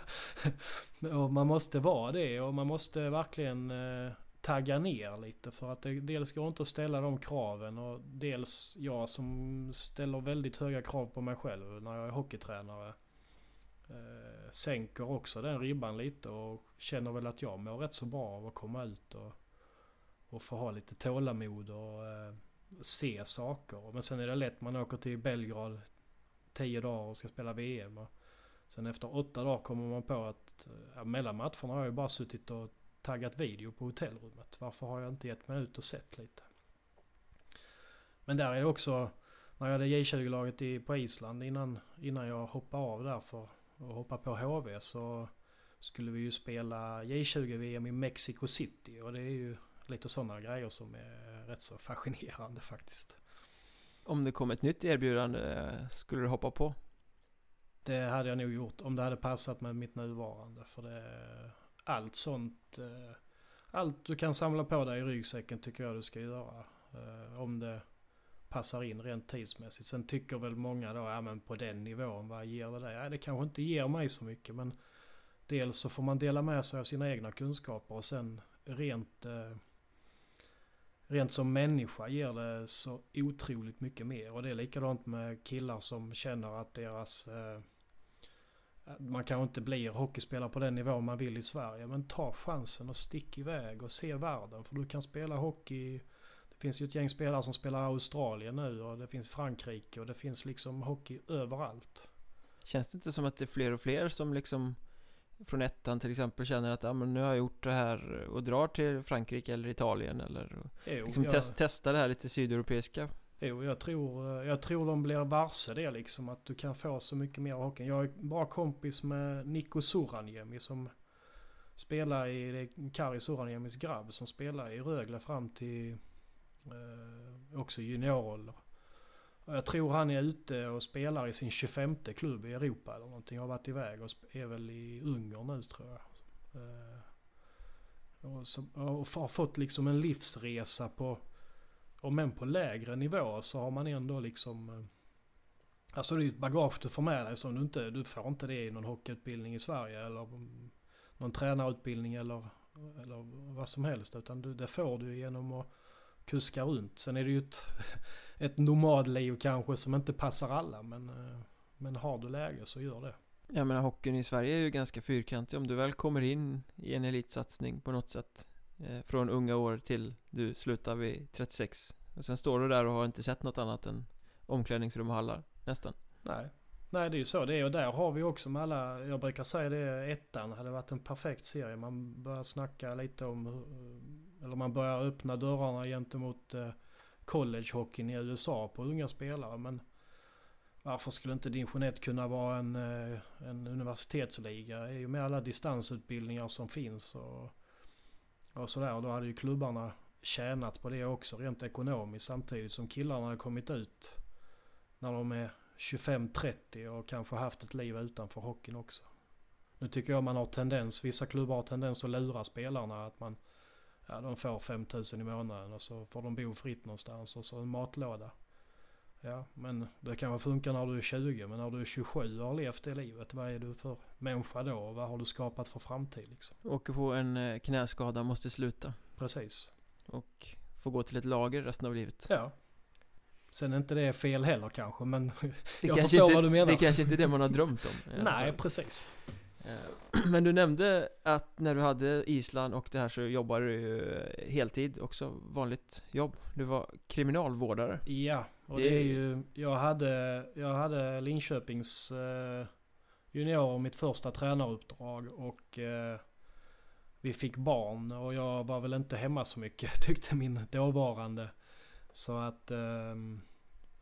Och man måste vara det och man måste verkligen eh, tagga ner lite för att det dels går inte att ställa de kraven och dels jag som ställer väldigt höga krav på mig själv när jag är hockeytränare. Eh, sänker också den ribban lite och känner väl att jag mår rätt så bra av att komma ut och, och få ha lite tålamod och eh, se saker. Men sen är det lätt, man åker till Belgrad tio dagar och ska spela VM. Och sen efter åtta dagar kommer man på att eh, ja, mellan matcherna har jag ju bara suttit och taggat video på hotellrummet. Varför har jag inte gett mig ut och sett lite? Men där är det också, när jag hade J20-laget på Island innan, innan jag hoppade av där för att hoppa på HV så skulle vi ju spela J20-VM i Mexico City och det är ju lite sådana grejer som är rätt så fascinerande faktiskt. Om det kom ett nytt erbjudande Skulle du hoppa på? Det hade jag nog gjort om det hade passat med mitt nuvarande. För det, allt sånt, eh, allt du kan samla på dig i ryggsäcken tycker jag du ska göra. Eh, Om det passar in rent tidsmässigt. Sen tycker väl många då, ja men på den nivån, vad ger det dig? Ja, det kanske inte ger mig så mycket men dels så får man dela med sig av sina egna kunskaper och sen rent eh, Rent som människa ger det så otroligt mycket mer. Och det är likadant med killar som känner att deras... Eh, man kanske inte blir hockeyspelare på den nivå man vill i Sverige. Men ta chansen och stick iväg och se världen. För du kan spela hockey... Det finns ju ett gäng spelare som spelar Australien nu och det finns Frankrike och det finns liksom hockey överallt. Känns det inte som att det är fler och fler som liksom Från ettan till exempel känner att ja, men nu har jag gjort det här och drar till Frankrike eller Italien eller Jo, liksom jag- test, testa det här lite sydeuropeiska Jo, jag tror, jag tror de blir varse det liksom. Att du kan få så mycket mer av hockeyn. Jag är bra kompis med Niko Soraniemi som spelar i, det är Kari Soraniemis grabb som spelar i Rögle fram till eh, Eh, också juniorålder. Och Jag tror han är ute och spelar i sin 25 klubb i Europa eller någonting. Har varit iväg och är väl i Ungern nu tror jag. Eh, och, så, och har fått liksom en livsresa på om än på lägre nivå så har man ändå liksom... Eh, alltså det är ju ett bagage du får med dig som du inte... Du får inte det i någon hockeyutbildning i Sverige eller någon tränarutbildning eller, eller vad som helst. Utan du, det får du genom att kuska runt. Sen är det ju ett, [LAUGHS] ett nomadliv kanske som inte passar alla men, eh, men har du läge så gör det. Jag menar hockeyn i Sverige är ju ganska fyrkantig om du väl kommer in i en elitsatsning på något sätt eh, Från unga år till du slutar vid 36 Och sen står du där och har inte sett något annat än omklädningsrum och hallar nästan Nej. Nej det är ju så det är och där har vi också med alla, jag brukar säga det, ettan hade varit en perfekt serie. Man börjar snacka lite om, eller man börjar öppna dörrarna gentemot eh, collegehockeyn i USA på unga spelare. Men varför skulle inte division 1 kunna vara en, eh, en universitetsliga? Det är ju med alla distansutbildningar som finns och, och sådär. Då hade ju klubbarna tjänat på det också rent ekonomiskt samtidigt som killarna hade kommit ut när de är 25-30 och kanske haft ett liv utanför hockeyn också. Nu tycker jag man har tendens, vissa klubbar har tendens att lura spelarna att man Ja, de får 5000 i månaden och så får de bo fritt någonstans och så en matlåda. Ja, men det kanske funkar när du är 20 men när du är 27 och har levt det livet, vad är du för människa då? Och vad har du skapat för framtid liksom? Åker på en eh, knäskada, måste sluta Precis. och får gå till ett lager resten av livet Ja. Sen är inte det fel heller kanske men [LAUGHS] Det jag kanske förstår inte, vad du menar. Det kanske inte är det man har drömt om nej precis. Eh, [CLEARS THROAT] Men du nämnde att när du hade Island och det här så jobbade du heltid också, vanligt jobb Du var kriminalvårdare Ja, och Det- det, är ju... Jag hade, jag hade Linköpings eh, juniorer mitt första tränaruppdrag och eh, vi fick barn och jag var väl inte hemma så mycket [LAUGHS] tyckte min dåvarande. Så att... Ehm,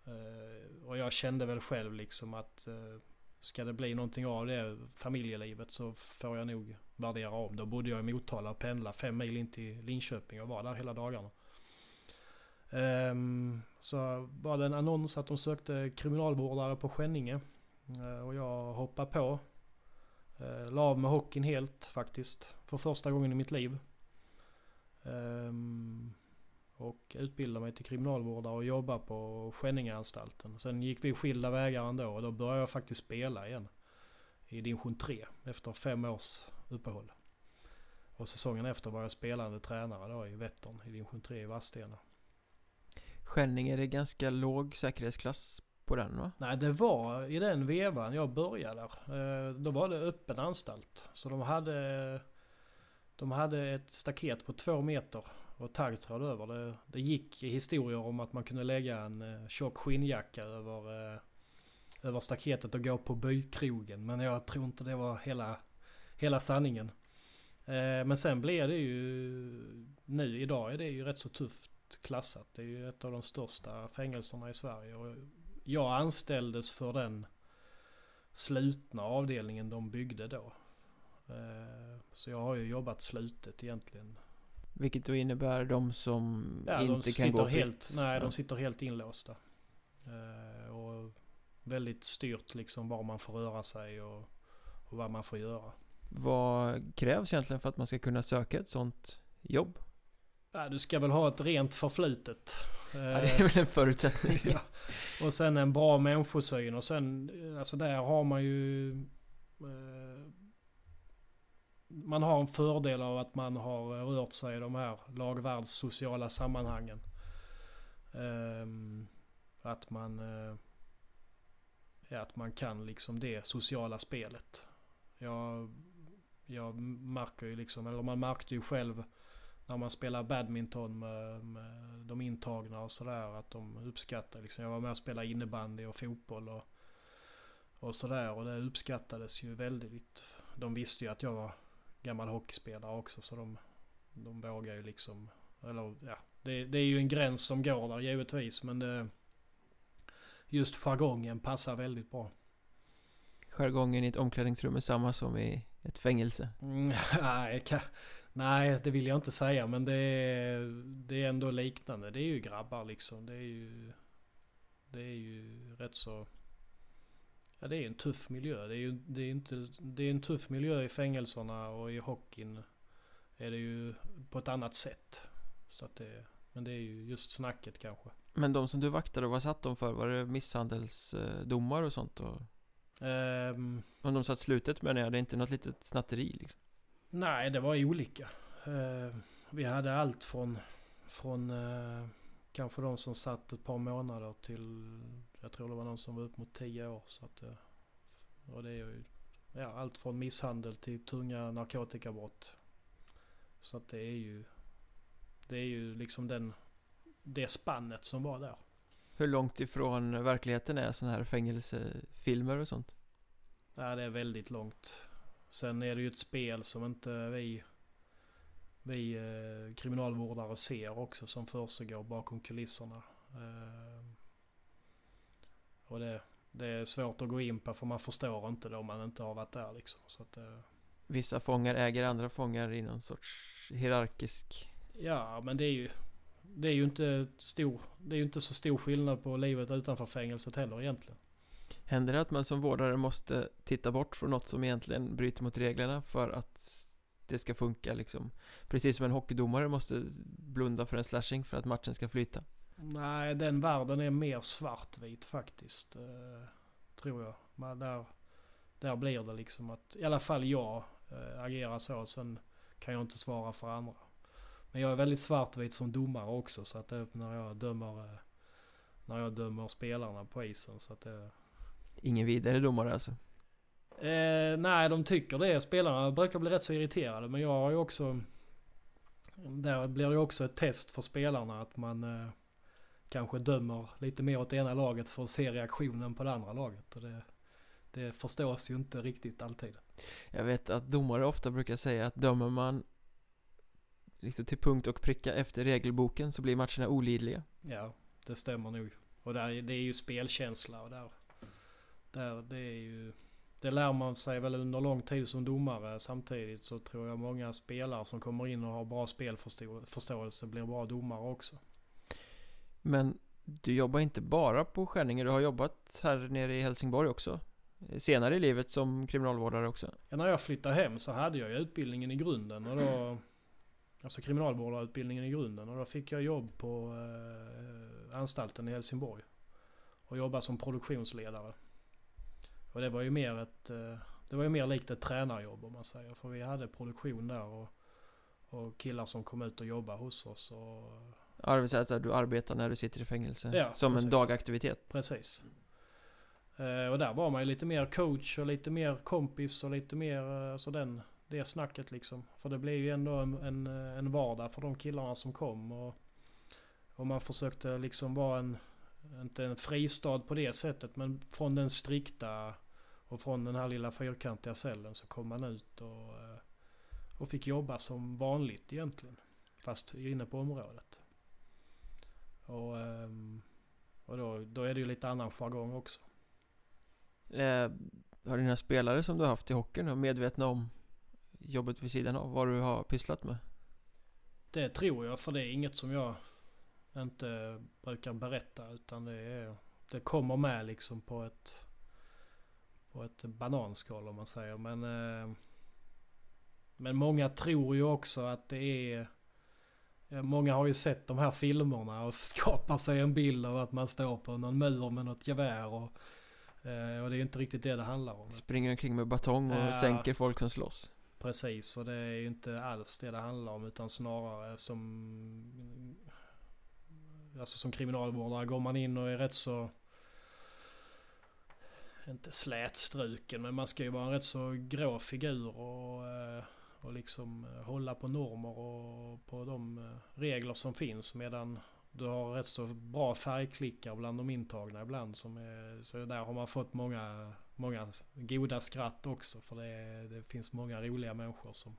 eh, och jag kände väl själv liksom att eh, ska det bli någonting av det familjelivet så får jag nog värdera om. Då bodde jag i Motala och pendlade fem mil in till Linköping och var där hela dagarna. Ehm, så var det en annons att de sökte kriminalvårdare på Skänninge. Eh, och jag hoppade på. Eh, la av med hockeyn helt faktiskt. För första gången i mitt liv. Ehm, och utbildade mig till kriminalvårdare och jobbade på Skänningeanstalten. Sen gick vi skilda vägar ändå och då började jag faktiskt spela igen. I division 3 efter fem års uppehåll. Och säsongen efter var jag spelande tränare då i Vättern i division 3 i Vadstena. Skänninge är det ganska låg säkerhetsklass på den va? Nej, det var i den vevan jag började där. Eh, Då var det öppen anstalt. Så de hade, de hade ett staket på två meter och taggtråd över. Det, det gick historier om att man kunde lägga en eh, tjock skinnjacka över, eh, över staketet och gå på bykrogen. Men jag tror inte det var hela, hela sanningen. Eh, Men sen blev det ju, nu idag är det ju rätt så tufft klassat. Det är ju ett av de största fängelserna i Sverige. Och jag anställdes för den slutna avdelningen de byggde då. Eh, så jag har ju jobbat slutet egentligen. Vilket då innebär de som Ja, inte de kan gå fritt helt, Nej, Ja. de sitter helt inlåsta. Eh, Och väldigt styrt liksom var man får röra sig och, och vad man får göra. Vad krävs egentligen för att man ska kunna söka ett sånt jobb? Ja, du ska väl ha ett rent förflutet. Ja, det är väl en förutsättning [LAUGHS] ja. Och sen en bra människosyn och sen, eh, alltså där har man ju... Eh, man har en fördel av att man har eh, rört sig i de här lagvärldssociala sammanhangen. Ehm, att man... Eh, att man kan liksom det sociala spelet. Jag, jag märker ju liksom, eller man märkte ju själv när man spelar badminton med, med de intagna och sådär. Att de uppskattar liksom. Jag var med och spelade innebandy och fotboll och, och sådär. Och det uppskattades ju väldigt. De visste ju att jag var gammal hockeyspelare också. Så de, de vågar ju liksom. Eller ja. Det, det är ju en gräns som går där givetvis. Men det, just jargongen passar väldigt bra. Jargongen i ett omklädningsrum är samma som i ett fängelse Mm, [LAUGHS] nej, det vill jag inte säga. Men det är, det är ändå liknande. Det är ju grabbar liksom. Det är ju, det är ju rätt så... Ja, det är ju en tuff miljö. Det är ju det är inte, det är en tuff miljö i fängelserna och i hockeyn är det ju på ett annat sätt. Så att det, men det är ju just snacket kanske. Men de som du vaktade, vad satt de för? Var det misshandelsdomar och sånt? Och Ehm, om de satt slutet menar jag, det är inte något litet snatteri liksom Nej, det var olika. Eh, vi hade allt från, från eh, kanske de som satt ett par månader till, jag tror det var någon som var upp mot tio år. Så att, eh, och det är ju ja, allt från misshandel till tunga narkotikabrott. Så att det är ju, det är ju liksom den, det spannet som var där. Hur långt ifrån verkligheten är sådana här fängelsefilmer och sånt? Ja, det är väldigt långt. Sen är det ju ett spel som inte vi, vi eh, kriminalvårdare ser också som försiggår bakom kulisserna. Eh, och det, det är svårt att gå in på för man förstår inte det om man inte har varit där liksom. Så att, eh, Vissa fångar äger andra fångar i någon sorts hierarkisk... Ja, men det är ju... Det är ju inte, stor, det är ju inte så stor skillnad på livet utanför fängelset heller egentligen. Händer det att man som vårdare måste titta bort från något som egentligen bryter mot reglerna för att det ska funka liksom? Precis som en hockeydomare måste blunda för en slashing för att matchen ska flyta. Nej, den världen är mer svartvit faktiskt. Eh, tror jag. Men där, där blir det liksom att, i alla fall jag eh, agerar så. Sen kan jag inte svara för andra. Men jag är väldigt svartvit som domare också. Så att det, när jag dömer, eh, när jag dömer spelarna på isen. Så att det, Ingen vidare domare alltså? Eh, nej, de tycker det. Spelarna brukar bli rätt så irriterade. Men jag har ju också... Där blir det också ett test för spelarna att man eh, kanske dömer lite mer åt ena laget för att se reaktionen på det andra laget. Och det, det förstås ju inte riktigt alltid. Jag vet att domare ofta brukar säga att dömer man liksom till punkt och pricka efter regelboken så blir matcherna olidliga. Ja, det stämmer nog. Och där, det är ju spelkänsla och där, där det är ju... Det lär man sig väl under lång tid som domare. Samtidigt så tror jag många spelare som kommer in och har bra spelförståelse blir bra domare också. Men du jobbar inte bara på Skänninge, du har jobbat här nere i Helsingborg också? Senare i livet som kriminalvårdare också? Ja, när jag flyttade hem så hade jag ju utbildningen i grunden och då... Alltså kriminalvårdarutbildningen i grunden och då fick jag jobb på eh, anstalten i Helsingborg. Och jobba som produktionsledare. Och det var ju mer ett... Eh, det var ju mer likt ett tränarjobb om man säger. För vi hade produktion där och, och killar som kom ut och jobbade hos oss. Och, Ja, det vill säga att du arbetar när du sitter i fängelse Ja, Som precis. en dagaktivitet Precis. Eh, och där var man ju lite mer coach och lite mer kompis och lite mer eh, alltså den, det snacket liksom. För det blev ju ändå en, en, eh, en vardag för de killarna som kom. Och, och man försökte liksom vara en, inte en fristad på det sättet men från den strikta och från den här lilla fyrkantiga cellen så kom man ut och, och fick jobba som vanligt egentligen. Fast inne på området. Och, ehm, och då, då är det ju lite annan jargong också. eh, Har dina spelare som du har haft i hockeyn då medvetna om jobbet vid sidan av vad du har pysslat med? Det tror jag för det är inget som jag inte brukar berätta utan det, är, det kommer med liksom på ett på ett bananskal om man säger. Men, eh, men många tror ju också att det är Många har ju sett de här filmerna och [LAUGHS] skapar sig en bild av att man står på någon mur med något gevär. Och, eh, och det är inte riktigt det det handlar om. Springer omkring med batong och Ja. sänker folk som slåss Precis, och det är ju inte alls det det handlar om utan snarare som... Alltså som kriminalvårdare går man in och är rätt så... Inte slätstruken men man ska ju vara en rätt så grå figur och, eh, och liksom eh, hålla på normer och på de eh, regler som finns medan du har rätt så bra färgklickar bland de intagna ibland som är, så där har man fått många, många goda skratt också för det, det finns många roliga människor som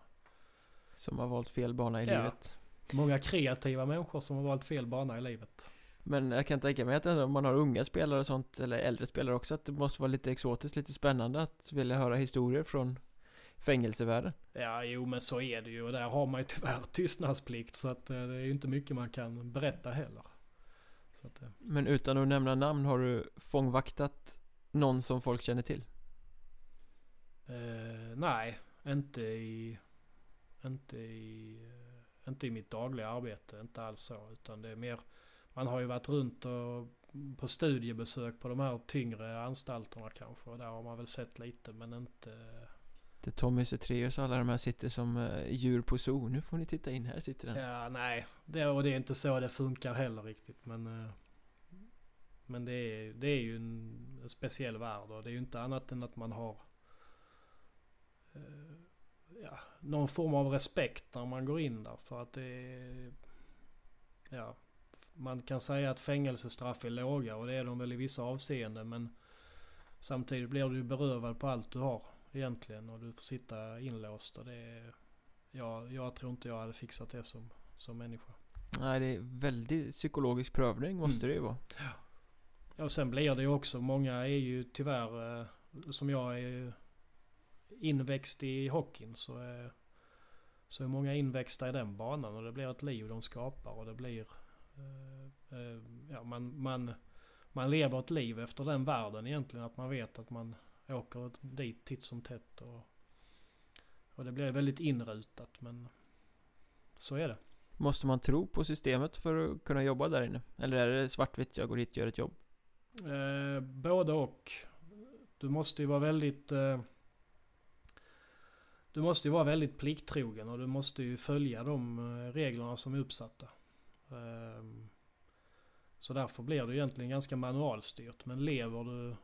Som har valt fel bana i Ja. livet Många kreativa människor som har valt fel bana i livet. Men jag kan tänka mig att om man har unga spelare och sånt Eller äldre spelare också Att det måste vara lite exotiskt, lite spännande att vilja höra historier från fängelsevärlden Ja, jo men så är det ju och där har man ju tyvärr [LAUGHS] tystnadsplikt så att eh, det är ju inte mycket man kan berätta heller. Att, eh, Men utan att nämna namn har du fångvaktat någon som folk känner till? eh, nej, inte i, inte i, eh, inte i mitt dagliga arbete, inte alls så. Utan det är mer, man har ju varit runt och på studiebesök på de här tyngre anstalterna kanske. Och där har man väl sett lite men inte Tommy Zethraeus och alla de här sitter som eh, djur på zoo Nu får ni titta in, här sitter den Ja, nej. Det, och det är inte så det funkar heller riktigt. Men, eh, men det, är, det är ju en, en speciell värld och det är ju inte annat än att man har eh, ja, någon form av respekt när man går in där. För att det är, ja, man kan säga att fängelsestraff är låga och det är de väl i vissa avseenden. Men samtidigt blir du ju berövad på allt du har egentligen och du får sitta inlåst. Och det är, ja, jag tror inte jag hade fixat det som, som människa. Nej, det är väldigt psykologisk prövning måste Mm. det ju vara. Ja, och sen blir det ju också, många är ju tyvärr, eh, som jag är inväxt i hockeyn så är, så är många inväxta i den banan och det blir ett liv de skapar och det blir, eh, eh, ja man, man, man lever ett liv efter den världen egentligen. Att man vet att man åker dit titt som tätt och, och det blir väldigt inrutat men så är det. Måste man tro på systemet för att kunna jobba där inne? Eller är det svartvitt, jag går hit och gör ett jobb? Eh, både och. Du måste ju vara väldigt... Eh, du måste ju vara väldigt plikttrogen och du måste ju följa de eh, reglerna som är uppsatta. Eh, så därför blir det egentligen ganska manualstyrt. Men lever du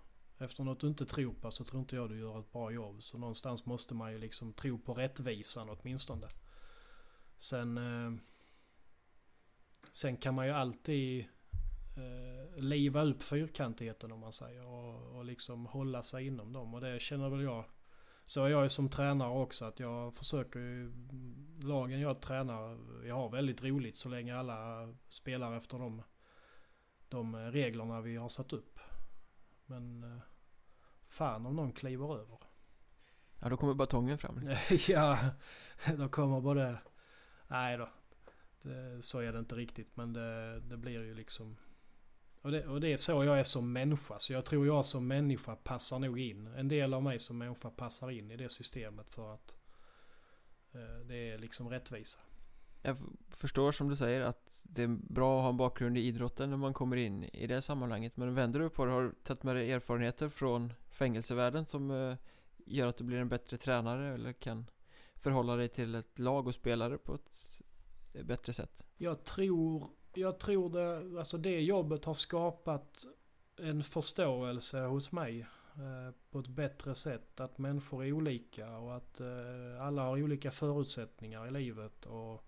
efter något du inte tror på så tror inte jag du gör ett bra jobb. Så någonstans måste man ju liksom tro på rättvisan åtminstone. Sen... Eh, sen kan man ju alltid eh, liva upp fyrkantigheten om man säger och, och liksom hålla sig inom dem och det känner väl jag. Så är jag ju som tränare också att jag försöker ju, lagen jag tränar, jag har väldigt roligt så länge alla spelar efter de, de reglerna vi har satt upp. Men eh, fan om någon kliver över. Ja, då kommer batongen fram. [LAUGHS] ja, då kommer både... Nej då. Det, så är det inte riktigt men det, det blir ju liksom... Och det, och det är så jag är som människa. Så jag tror jag som människa passar nog in. En del av mig som människa passar in i det systemet för att eh, det är liksom rättvisa. Jag förstår som du säger att det är bra att ha en bakgrund i idrotten när man kommer in i det sammanhanget. Men vänder du på det, har du tagit med dig erfarenheter från fängelsevärlden som eh, gör att du blir en bättre tränare eller kan förhålla dig till ett lag och spelare på ett bättre sätt? Jag tror, jag tror det, alltså det jobbet har skapat en förståelse hos mig eh, på ett bättre sätt. Att människor är olika och att eh, alla har olika förutsättningar i livet. Och,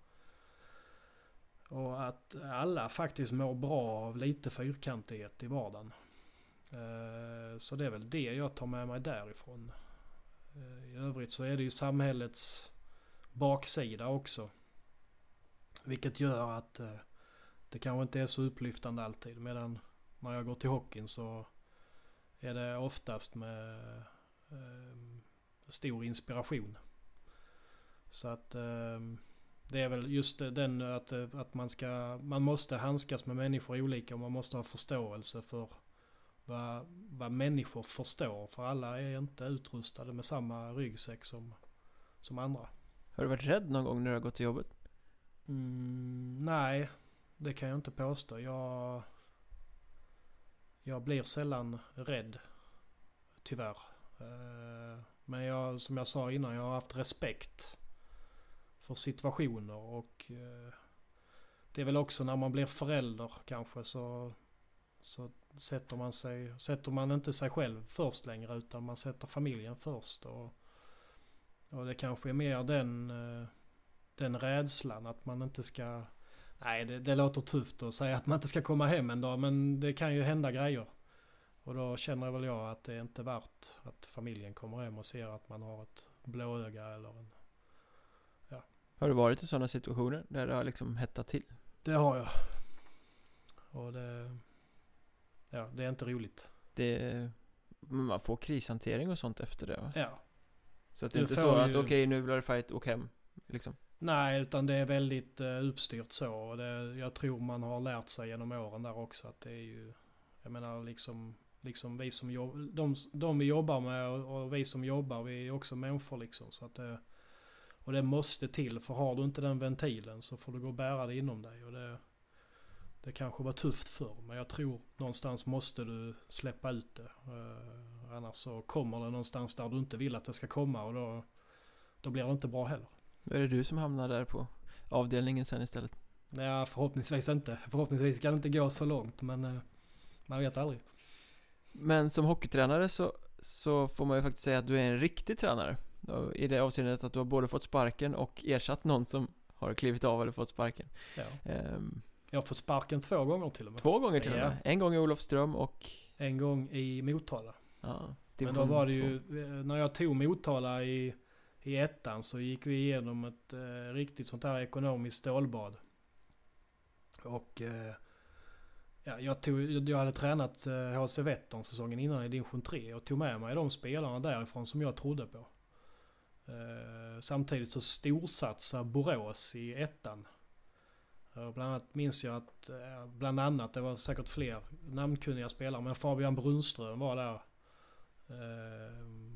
och att alla faktiskt mår bra av lite fyrkantighet i vardagen. Eh, så det är väl det jag tar med mig därifrån. Eh, I övrigt så är det ju samhällets baksida också. Vilket gör att eh, det kanske inte är så upplyftande alltid. Medan när jag går till hockeyn så är det oftast med stor inspiration. Så att eh, det är väl just den att, att man ska, man måste handskas med människor olika och man måste ha förståelse för vad, vad människor förstår. För alla är inte utrustade med samma ryggsäck som, som andra. Har du varit rädd någon gång när du har gått till jobbet? Mm, nej, det kan jag inte påstå. Jag, jag blir sällan rädd. Tyvärr. Eh, Men jag, som jag sa innan, jag har haft respekt för situationer och eh, det är väl också när man blir förälder kanske så, så sätter man sig, sätter man inte sig själv först längre utan man sätter familjen först. Och, och det kanske är mer den, eh, den rädslan att man inte ska... Nej, det, det låter tufft att säga att man inte ska komma hem en dag men det kan ju hända grejer. Och då känner väl jag att det är inte värt att familjen kommer hem och ser att man har ett blåöga eller en... Har du varit i sådana situationer där det har liksom hettat till? Det har jag. Och det... Ja, det är inte roligt. Det, man får krishantering och sånt efter det va? Ja. Så att det är inte så att ju- okej nu blir det fight, åk hem liksom. Nej, utan det är väldigt uh, uppstyrt så. Och det, jag tror man har lärt sig genom åren där också att det är ju... Jag menar liksom, liksom vi som jobbar... De, de vi jobbar med och, och vi som jobbar, vi är också människor liksom. Så att det, och det måste till, för har du inte den ventilen så får du gå och bära det inom dig. Och det, det kanske var tufft förr, men jag tror någonstans måste du släppa ut det. Eh, annars så kommer det någonstans där du inte vill att det ska komma och då, då blir det inte bra heller. Då är det du som hamnar där på avdelningen sen istället. Ja, förhoppningsvis inte. Förhoppningsvis kan det inte gå så långt, men eh, man vet aldrig. Men som hockeytränare så, så får man ju faktiskt säga att du är en riktig tränare. I det avseendet att du har både fått sparken och ersatt någon som har klivit av eller fått sparken Ja. Ehm, Jag har fått sparken två gånger till och med. Två gånger till och Ja. med En gång i Olofström och En gång i Motala. ja, Men då var det ju, eh, när jag tog Motala i, i ettan så gick vi igenom ett eh, riktigt sånt här ekonomiskt stålbad. Och eh, ja, jag, tog, jag hade tränat eh, HC Vättern säsongen innan i division 3 och tog med mig de spelarna därifrån som jag trodde på. Eh, samtidigt så storsatsar Borås i ettan. Eh, Bland annat minns jag att, eh, bland annat, det var säkert fler namnkunniga spelare, men Fabian Brunström var där.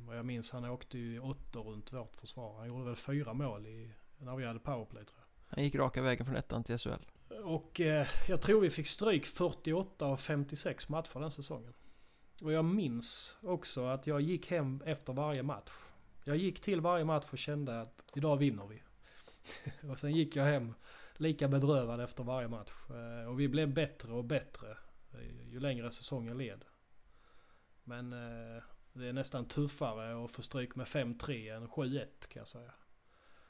Och jag minns han åkte ju åttor runt vårt försvar. Han gjorde väl fyra mål i, när vi hade powerplay tror jag. Han gick raka vägen från ettan till SHL Och eh, jag tror vi fick stryk 48 av 56 matcher den säsongen. Och jag minns också att jag gick hem efter varje match. Jag gick till varje match och kände att idag vinner vi. [LAUGHS] och sen gick jag hem lika bedrövad efter varje match. Eh, och vi blev bättre och bättre eh, ju längre säsongen led. Men eh, det är nästan tuffare att få stryk med 5-3 än 7-1 kan jag säga.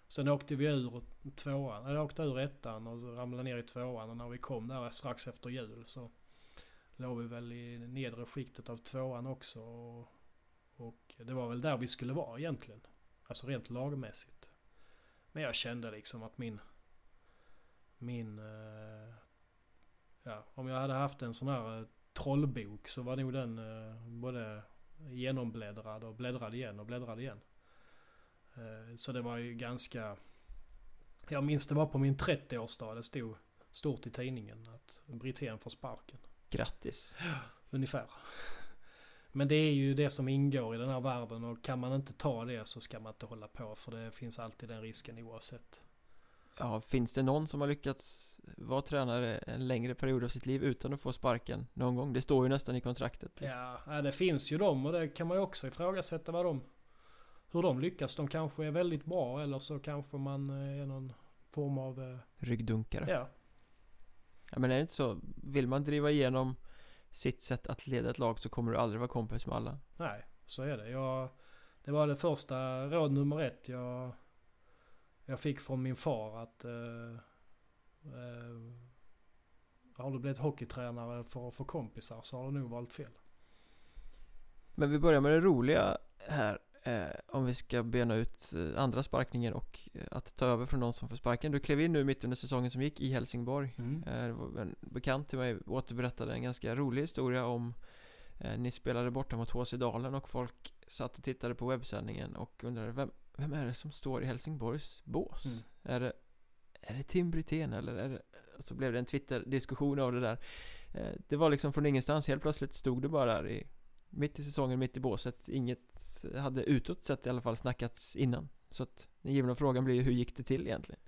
Sen åkte vi ur tvåan, eller åkte ur ettan och ramlade ner i tvåan och när vi kom där strax efter jul så låg vi väl i nedre skiktet av tvåan också. Och, och det var väl där vi skulle vara egentligen. Alltså rent lagmässigt. Men jag kände liksom att min... Min... Eh, ja, om jag hade haft en sån här eh, trollbok så var nog den eh, både genombläddrad och bläddrad igen och bläddrad igen. Så det var ju ganska... Jag minns det var på min 30-årsdag. Det stod stort i tidningen att Brithén får sparken. Grattis Ungefär. Men det är ju det som ingår i den här världen och kan man inte ta det så ska man inte hålla på för det finns alltid den risken oavsett. Ja, finns det någon som har lyckats vara tränare en längre period av sitt liv utan att få sparken någon gång? Det står ju nästan i kontraktet liksom. Ja, ja, det finns ju dem och det kan man ju också ifrågasätta vad de... Hur de lyckas. De kanske är väldigt bra eller så kanske man eh, är någon form av... eh, Ryggdunkare Ja, Ja men är det inte så, vill man driva igenom sitt sätt att leda ett lag så kommer du aldrig vara kompis med alla Nej, så är det. Jag, det var det första råd nummer ett jag, jag fick från min far att eh, eh, har du blivit hockeytränare för att få kompisar så har du nog valt fel. Men vi börjar med det roliga här Om vi ska bena ut eh, andra sparkningen och eh, att ta över från någon som får sparken. Du klev in nu mitt under säsongen som gick i Helsingborg. Eh, Det var en bekant till mig återberättade en ganska rolig historia om eh, Ni spelade borta mot HC Dalen och folk satt och tittade på webbsändningen och undrade vem, vem är det som står i Helsingborgs bås? Är det är det Tim Brithén eller är det... Så blev det en Twitter-diskussion av det där. Eh, Det var liksom från ingenstans, helt plötsligt stod det bara där i mitt i säsongen, mitt i båset Inget hade utåt sett i alla fall snackats innan Så att den givna frågan blir ju hur gick det till egentligen?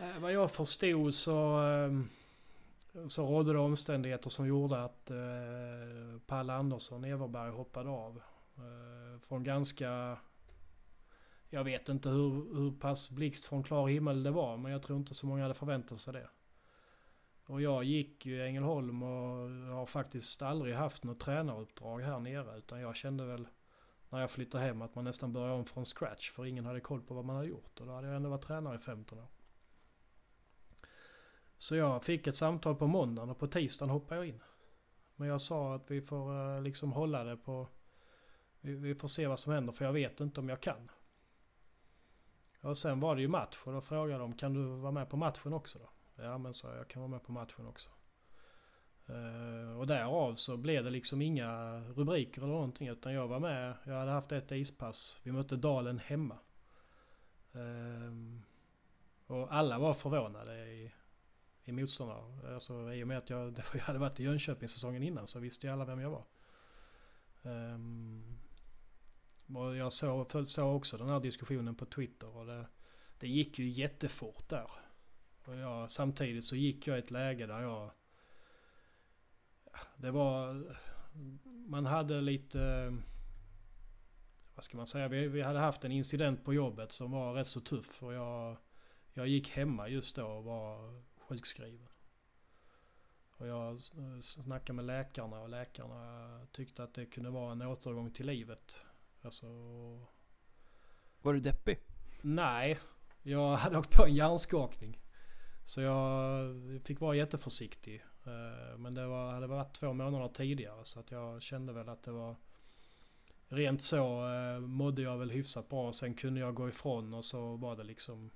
Eh, vad jag förstod så, eh, så rådde det omständigheter som gjorde att eh, Palle Andersson Everberg hoppade av. Eh, från ganska... Jag vet inte hur, hur pass blixt från klar himmel det var men jag tror inte så många hade förväntat sig det. Och jag gick ju i Ängelholm och har faktiskt aldrig haft något tränaruppdrag här nere utan jag kände väl när jag flyttade hem att man nästan började om från scratch för ingen hade koll på vad man hade gjort och då hade jag ändå varit tränare i 15 år. Så jag fick ett samtal på måndagen och på tisdagen hoppade jag in. Men jag sa att vi får eh, liksom hålla det på... Vi, vi får se vad som händer för jag vet inte om jag kan. Och sen var det ju match och då frågade de kan du vara med på matchen också då? Ja men så jag kan vara med på matchen också. Uh, och därav så blev det liksom inga rubriker eller någonting utan jag var med. Jag hade haft ett ispass. Vi mötte Dalen hemma. Uh, och alla var förvånade i, i motståndare. Alltså i och med att jag, det [LAUGHS] var- jag hade varit i Jönköping säsongen innan så visste ju alla vem jag var. Um, och jag såg, såg också den här diskussionen på Twitter och det, det gick ju jättefort där. Och jag, samtidigt så gick jag i ett läge där jag... Det var... Man hade lite... Vad ska man säga? Vi, vi hade haft en incident på jobbet som var rätt så tuff och jag... Jag gick hemma just då och var sjukskriven. Och jag snackade med läkarna och läkarna tyckte att det kunde vara en återgång till livet. Alltså... Var du deppig? Nej, jag hade åkt på en hjärnskakning. Så jag fick vara jätteförsiktig. Eh, men det var, hade varit två månader tidigare så att jag kände väl att det var Rent så eh, mådde jag väl hyfsat bra. Sen kunde jag gå ifrån och så var det liksom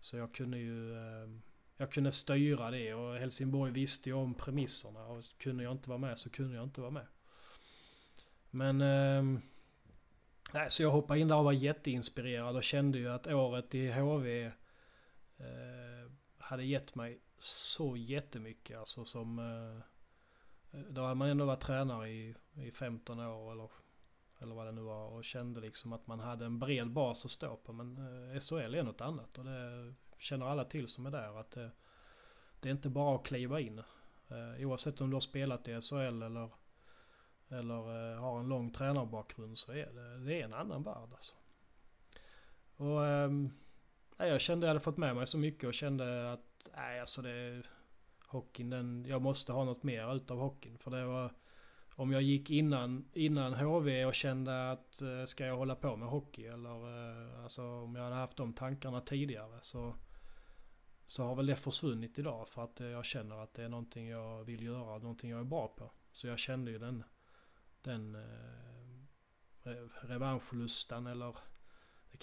Så jag kunde ju eh, Jag kunde styra det och Helsingborg visste ju om premisserna och kunde jag inte vara med så kunde jag inte vara med. Men ehm, Nej, så jag hoppade in där och var jätteinspirerad och kände ju att året i HV eh, hade gett mig så jättemycket. Alltså som... Eh, eh, då hade man ändå varit tränare i, i 15 år eller, eller vad det nu var och kände liksom att man hade en bred bas att stå på. Men eh, SHL är något annat och det känner alla till som är där. Att det, det är inte bara att kliva in. Oavsett om du har spelat i SHL eller eller har en lång tränarbakgrund så är det, det är en annan värld alltså. Och ehm, jag kände att jag hade fått med mig så mycket och kände att nej alltså det hockeyn den, jag måste ha något mer utav hockeyn. För det var om jag gick innan, innan HV och kände att eh, ska jag hålla på med hockey eller eh, alltså om jag hade haft de tankarna tidigare så så har väl det försvunnit idag för att eh, jag känner att det är någonting jag vill göra, någonting jag är bra på. Så jag kände ju den den revanschlustan eller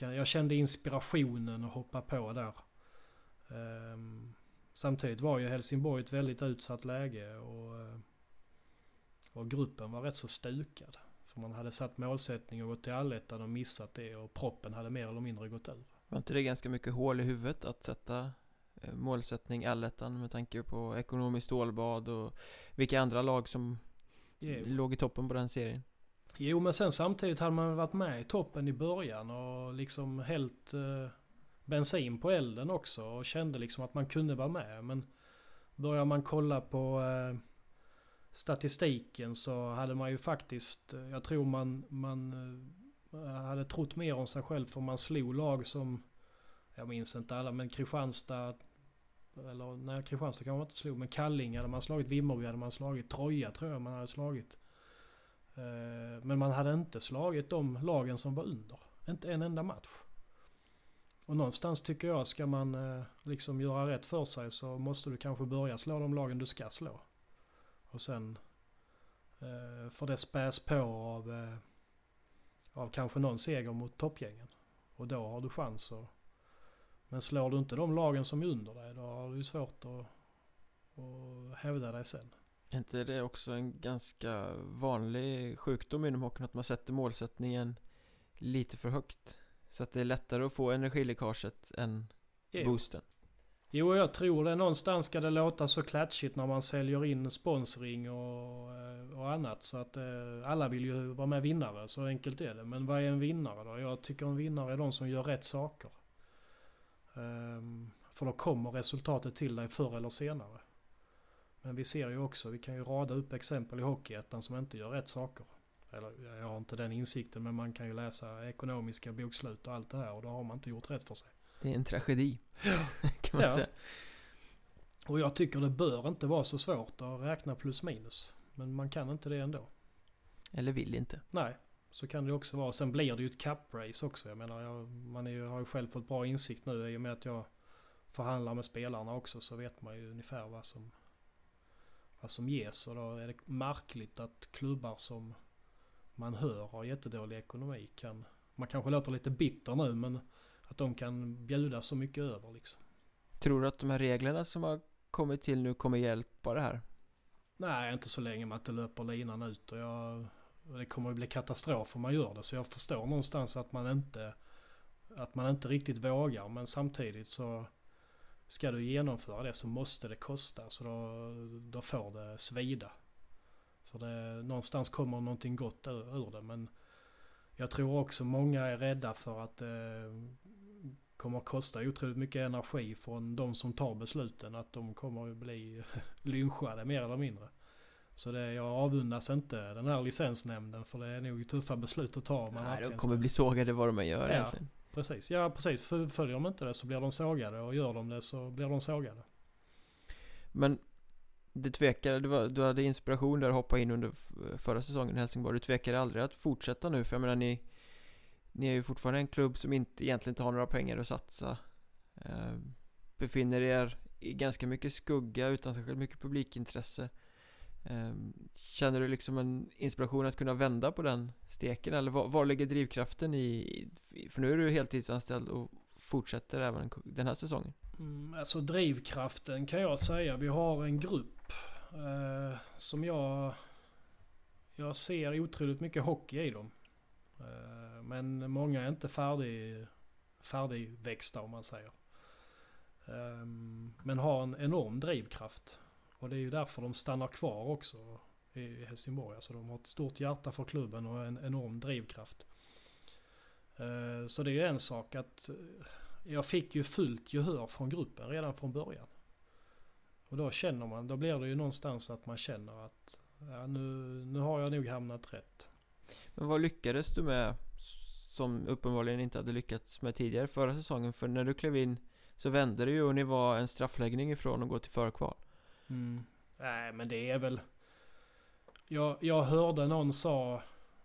jag kände inspirationen att hoppa på där. Eh, samtidigt var ju Helsingborg ett väldigt utsatt läge och, eh, och gruppen var rätt så stukad. För man hade satt målsättning och gått till allettan och missat det och proppen hade mer eller mindre gått ur. Var inte det ganska mycket hål i huvudet att sätta eh, målsättning allettan med tanke på ekonomiskt stålbad och vilka andra lag som Jo. Låg i toppen på den serien. Jo men sen samtidigt hade man varit med i toppen i början och liksom hällt eh, bensin på elden också och kände liksom att man kunde vara med. Men börjar man kolla på eh, statistiken så hade man ju faktiskt, eh, jag tror man, man eh, hade trott mer om sig själv för man slog lag som, jag minns inte alla, men Kristianstad, eller nej, Kristianstad kanske man inte slog. Men Kallinge hade man slagit. Vimmerby hade man slagit. Troja tror jag man hade slagit. Eh, men man hade inte slagit de lagen som var under. Inte en enda match. Och någonstans tycker jag, ska man eh, liksom göra rätt för sig så måste du kanske börja slå de lagen du ska slå. Och sen eh, får det späs på av, av kanske någon seger mot toppgängen. Och då har du chans att men slår du inte de lagen som är under dig då har du svårt att, att hävda dig sen. Är inte det också en ganska vanlig sjukdom inom hockeyn att man sätter målsättningen lite för högt? Så att det är lättare att få energiläckaget än jo. boosten? Jo, jag tror det. Någonstans ska det låta så klatschigt när man säljer in sponsring och, eh, och annat. Så att eh, alla vill ju vara med vinnare, så enkelt är det. Men vad är en vinnare då? Jag tycker en vinnare är de som gör rätt saker. Ehm, för då kommer resultatet till dig förr eller senare. Men vi ser ju också, vi kan ju rada upp exempel i Hockeyettan som inte gör rätt saker. Eller jag har inte den insikten men man kan ju läsa ekonomiska bokslut och allt det här och då har man inte gjort rätt för sig. Det är en tragedi. [LAUGHS] kan man ja. säga. Och jag tycker det bör inte vara så svårt att räkna plus minus. Men man kan inte det ändå. Eller vill inte. Nej. Så kan det också vara. Sen blir det ju ett cup-race också. Jag menar, jag, man är, har ju själv fått bra insikt nu i och med att jag förhandlar med spelarna också så vet man ju ungefär vad som, vad som ges. Och då är det märkligt att klubbar som man hör har jättedålig ekonomi kan... Man kanske låter lite bitter nu men att de kan bjuda så mycket över liksom. Tror du att de här reglerna som har kommit till nu kommer hjälpa det här? Nej, inte så länge man inte löper linan ut och jag det kommer att bli katastrof om man gör det. Så jag förstår någonstans att man inte, att man inte riktigt vågar. Men samtidigt så ska du genomföra det så måste det kosta. Så då, då får det svida. För det, någonstans kommer någonting gott ur, ur det. Men jag tror också många är rädda för att det kommer att kosta otroligt mycket energi från de som tar besluten. Att de kommer att bli [LAUGHS] lynchade mer eller mindre. Så det, jag avundas inte den här licensnämnden för det är nog tuffa beslut att ta. Man Nej, de kommer bli sågade vad de än gör ja, egentligen. Precis, ja precis. Följer de inte det så blir de sågade och gör de det så blir de sågade. Men du tvekade, du, var, du hade inspiration där att hoppa in under förra säsongen i Helsingborg. Du tvekade aldrig att fortsätta nu för jag menar ni Ni är ju fortfarande en klubb som inte egentligen inte har några pengar att satsa eh, Befinner er i ganska mycket skugga utan särskilt mycket publikintresse Ehm, känner du liksom en inspiration att kunna vända på den steken eller var, var ligger drivkraften i För nu är du heltidsanställd och fortsätter även den här säsongen? Mm, Alltså drivkraften kan jag säga, vi har en grupp eh, som jag Jag ser otroligt mycket hockey i dem. Eh, Men många är inte färdig, färdigväxta om man säger. Eh, men har en enorm drivkraft. Och det är ju därför de stannar kvar också i Helsingborg. Alltså de har ett stort hjärta för klubben och en enorm drivkraft. Eh, så det är ju en sak att eh, jag fick ju fullt gehör från gruppen redan från början. Och då känner man, då blir det ju någonstans att man känner att ja, nu, nu har jag nog hamnat rätt. Men vad lyckades du med som uppenbarligen inte hade lyckats med tidigare förra säsongen? För när du klev in så vände det ju och ni var en straffläggning ifrån att gå till förkval. Mm. Nej men det är väl... Jag, jag hörde någon sa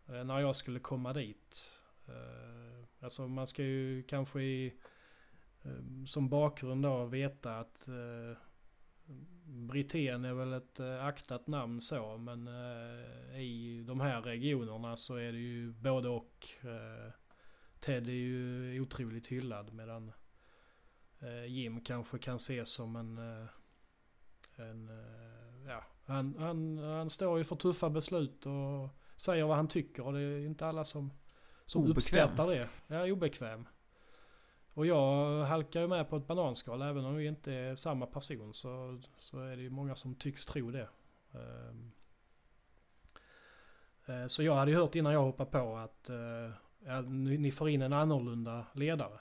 eh, när jag skulle komma dit. Eh, alltså man ska ju kanske i, eh, som bakgrund då veta att eh, Britten är väl ett aktat namn så men i de här regionerna så är det ju både och. Ted är ju otroligt hyllad medan Jim kanske kan ses som en... Eh, en eh, ja, han, han, han står ju för tuffa beslut och säger vad han tycker och det är inte alla som, som uppskattar det. Ja, obekväm. Och jag halkar ju med på ett bananskal även om vi inte är samma person så, så är det ju många som tycks tro det. Ehm, så jag hade ju hört innan jag hoppade på att ja, ni får in en annorlunda ledare.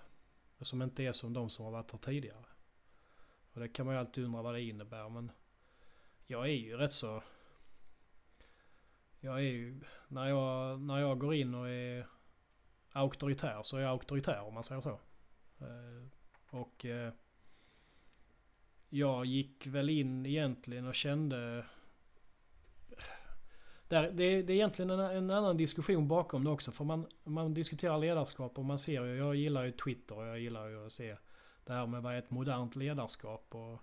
Som inte är som de som har varit här tidigare. Och det kan man ju alltid undra vad det innebär men jag är ju rätt så... Jag är ju... När jag, när jag går in och är auktoritär så är jag auktoritär om man säger så. Eh, och eh, jag gick väl in egentligen och kände där, det, det är egentligen en, en, annan diskussion bakom det också. För man, man diskuterar ledarskap och man ser ju, jag gillar ju Twitter och jag gillar ju att se det här med vad är ett modernt ledarskap. Och,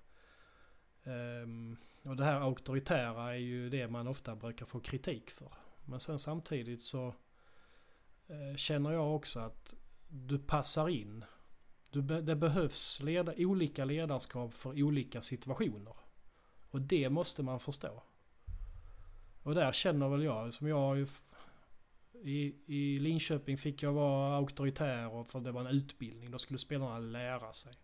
ehm, och det här auktoritära är ju det man ofta brukar få kritik för. Men sen samtidigt så eh, känner jag också att du passar in. Du det behövs leda, olika ledarskap för olika situationer. Och det måste man förstå. Och där känner väl jag, som jag har ju... I, I Linköping fick jag vara auktoritär och för det var en utbildning. Då skulle spelarna lära sig.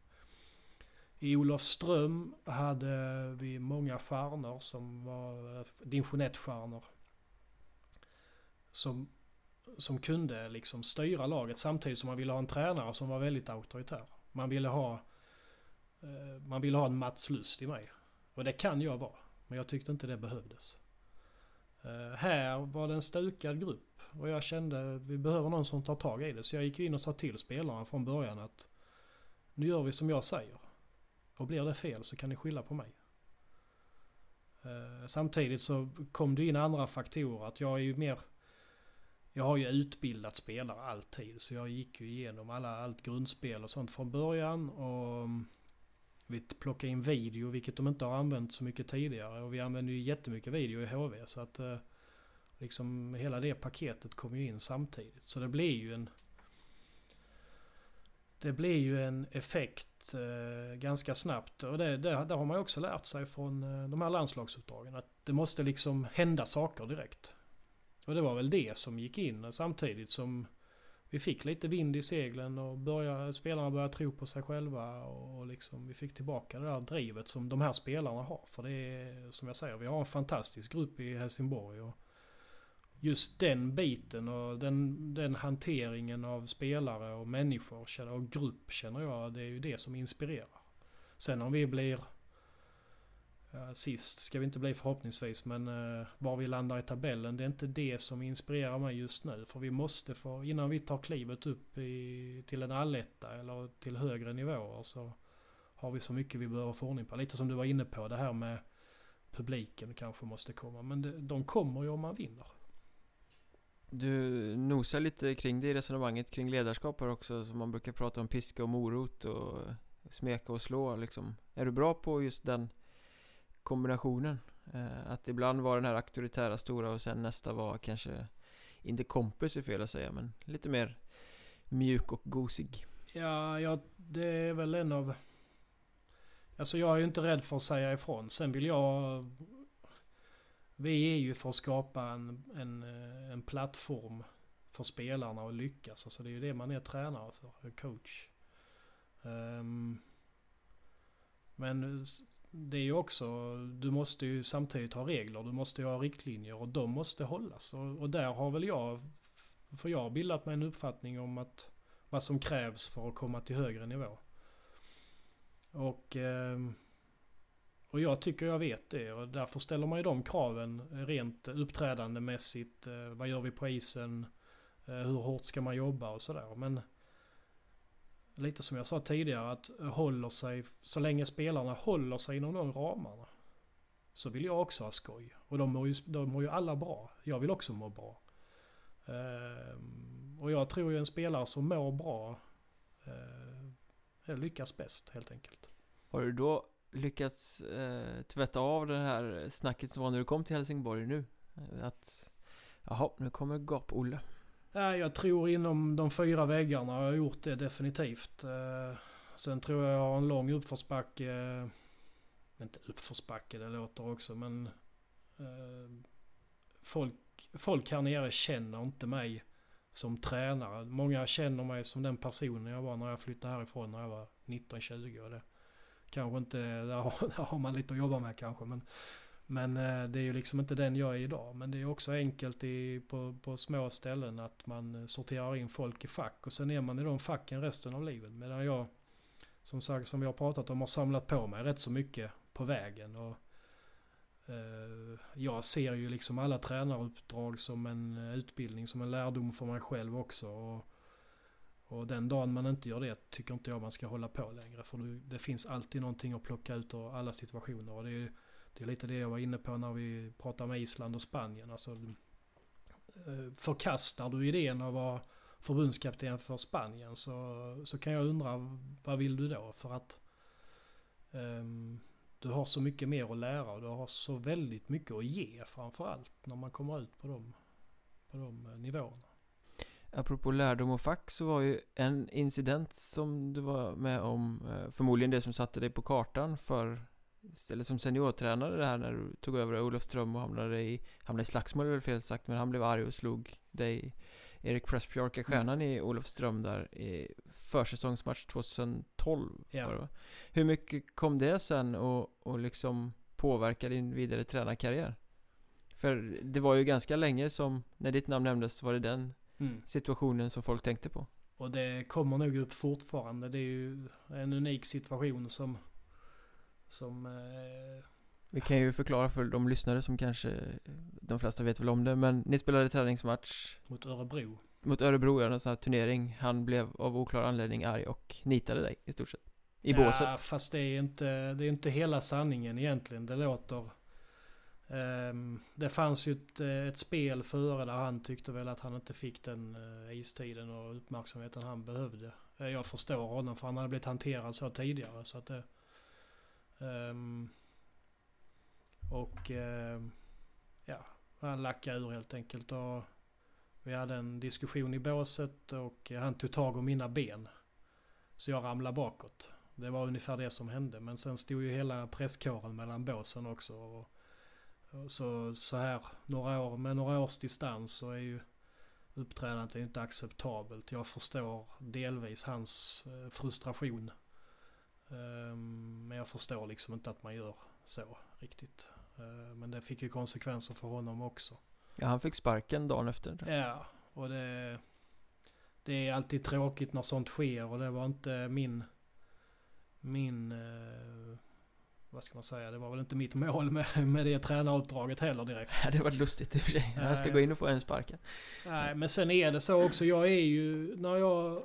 I Olofström hade vi många stjärnor som var eh, division 1-stjärnor. Som, som kunde liksom styra laget samtidigt som man ville ha en tränare som var väldigt auktoritär. Man ville ha, eh, man ville ha en Mats Lust i mig. Och det kan jag vara. Men jag tyckte inte det behövdes. Eh, här var det en stukad grupp och jag kände att vi behöver någon som tar tag i det. Så jag gick in och sa till spelarna från början att nu gör vi som jag säger. Och blir det fel så kan ni skylla på mig. Eh, samtidigt så kom det in andra faktorer. Att jag är ju mer... Jag har ju utbildat spelare alltid. Så jag gick ju igenom alla, allt grundspel och sånt från början. Och mm, vi plockade in video, vilket de inte har använt så mycket tidigare. Och vi använder ju jättemycket video i HV. Så att eh, liksom hela det paketet kom ju in samtidigt. Så det blir ju en... Det blir ju en effekt eh, ganska snabbt. Och det, det, det har man ju också lärt sig från eh, de här landslagsuppdragen. Att det måste liksom hända saker direkt. Och det var väl det som gick in eh, samtidigt som vi fick lite vind i seglen och började, spelarna började tro på sig själva. Och liksom vi fick tillbaka det där drivet som de här spelarna har. För det är som jag säger, vi har en fantastisk grupp i Helsingborg. Och just den biten och den, den hanteringen av spelare och människor och grupp känner jag, det är ju det som inspirerar. Sen om vi blir sist ska vi inte bli förhoppningsvis men eh, var vi landar i tabellen det är inte det som inspirerar mig just nu. För vi måste få, innan vi tar klivet upp i, till en alletta eller till högre nivåer så har vi så mycket vi behöver få ordning på. Lite som du var inne på det här med publiken kanske måste komma. Men det, de kommer ju om man vinner. Du nosar lite kring det i resonemanget kring ledarskap här också som man brukar prata om piska och morot och smeka och slå liksom Är du bra på just den kombinationen? Eh, att ibland vara den här auktoritära stora och sen nästa var kanske Inte kompis är fel att säga men lite mer mjuk och gosig Ja, ja det är väl en av... Alltså jag är ju inte rädd för att säga ifrån. Sen vill jag... Vi är ju för att skapa en, en, eh, en plattform för spelarna att lyckas. Alltså det är ju det man är tränare för, coach. Um, men det är ju också, du måste ju samtidigt ha regler, du måste ju ha riktlinjer och de måste hållas. Och, och där har väl jag, för jag har bildat mig en uppfattning om att vad som krävs för att komma till högre nivå. Och, um, och jag tycker jag vet det och därför ställer man ju de kraven rent uppträdandemässigt. Eh, vad gör vi på isen? Eh, hur hårt ska man jobba och sådär. Men lite som jag sa tidigare att håller sig, så länge spelarna håller sig inom de ramarna. Så vill jag också ha skoj. Och de mår ju, de mår ju alla bra. Jag vill också må bra. Ehm, och jag tror ju en spelare som mår bra eh, lyckas bäst helt enkelt. Har du då lyckats eh, tvätta av det här snacket som var när du kom till Helsingborg nu? Att jaha, nu kommer Gap-Olle. Ja, jag tror inom de fyra väggarna har jag gjort det definitivt. Eh, sen tror jag jag har en lång uppförsbacke. Eh, inte uppförsbacke, det låter också men eh, folk folk här nere känner inte mig som tränare. Många känner mig som den personen jag var när jag flyttade härifrån när jag var 19-20. det kanske inte, där har, [LAUGHS] där har, man lite att jobba med kanske. Men, men eh, det är ju liksom inte den jag är idag. Men det är också enkelt i, på, på små ställen att man eh, sorterar in folk i fack. Och sen är man i de facken resten av livet. Medan jag, som sagt, som vi har pratat om, har samlat på mig rätt så mycket på vägen. Och Eh, jag ser ju liksom alla tränaruppdrag som en eh, utbildning, som en lärdom för mig själv också. Och, och den dagen man inte gör det tycker inte jag man ska hålla på längre. För det finns alltid någonting att plocka ut ur alla situationer. Och det är, det är lite det jag var inne på när vi pratade med Island och Spanien. Alltså, eh, förkastar du idén att vara förbundskapten för Spanien så, så kan jag undra vad vill du då? För att um, du har så mycket mer att lära och du har så väldigt mycket att ge framförallt när man kommer ut på de, på de eh, nivåerna. Apropå lärdom och fack så var ju en incident som du var med om eh, förmodligen det som satte dig på kartan för eller som seniortränare det här när du tog över Olofström och hamnade i hamnade i slagsmål väl fel sagt men han blev arg och slog dig Erik Pressbjörk stjärnan mm. i Olofström där i försäsongsmatch 2012 ja. var det, Hur mycket kom det sen och, och liksom påverka din vidare tränarkarriär? För det var ju ganska länge som, när ditt namn nämndes var det den mm. situationen som folk tänkte på. Och det kommer nog upp fortfarande, det är ju en unik situation som Som eh vi kan ju förklara för de lyssnare som kanske De flesta vet väl om det men ni spelade träningsmatch Mot Örebro. Mot Örebro, ja, en sån här turnering. Han blev av oklar anledning arg och nitade dig i stort sett. I ja, båset. fast det är inte Det är inte hela sanningen egentligen. Det låter Ehm, det fanns ju ett, eh, ett, spel före där han tyckte väl att han inte fick den eh, istiden och uppmärksamheten han behövde eh, Jag förstår honom för han hade blivit hanterad så tidigare så att det um, och ehm, ja, han lackade ur helt enkelt. Och vi hade en diskussion i båset och han tog tag om mina ben. Så jag ramlade bakåt. Det var ungefär det som hände. Men sen stod ju hela presskåren mellan båsen också. Och så, så här några år, med några års distans så är ju uppträdandet inte acceptabelt. Jag förstår delvis hans eh, frustration. Um, men jag förstår liksom inte att man gör så riktigt. Eh, men det fick ju konsekvenser för honom också. Ja, han fick sparken dagen efter. Ja, och det... Det är alltid tråkigt när sånt sker och det var inte min... Min... Eh, vad ska man säga? Det var väl inte mitt mål med, med det tränaruppdraget heller direkt. Ja, det var lustigt i och för sig. Jag ska gå in och få en sparken. Nej, men sen är det så också. Jag är ju... När jag...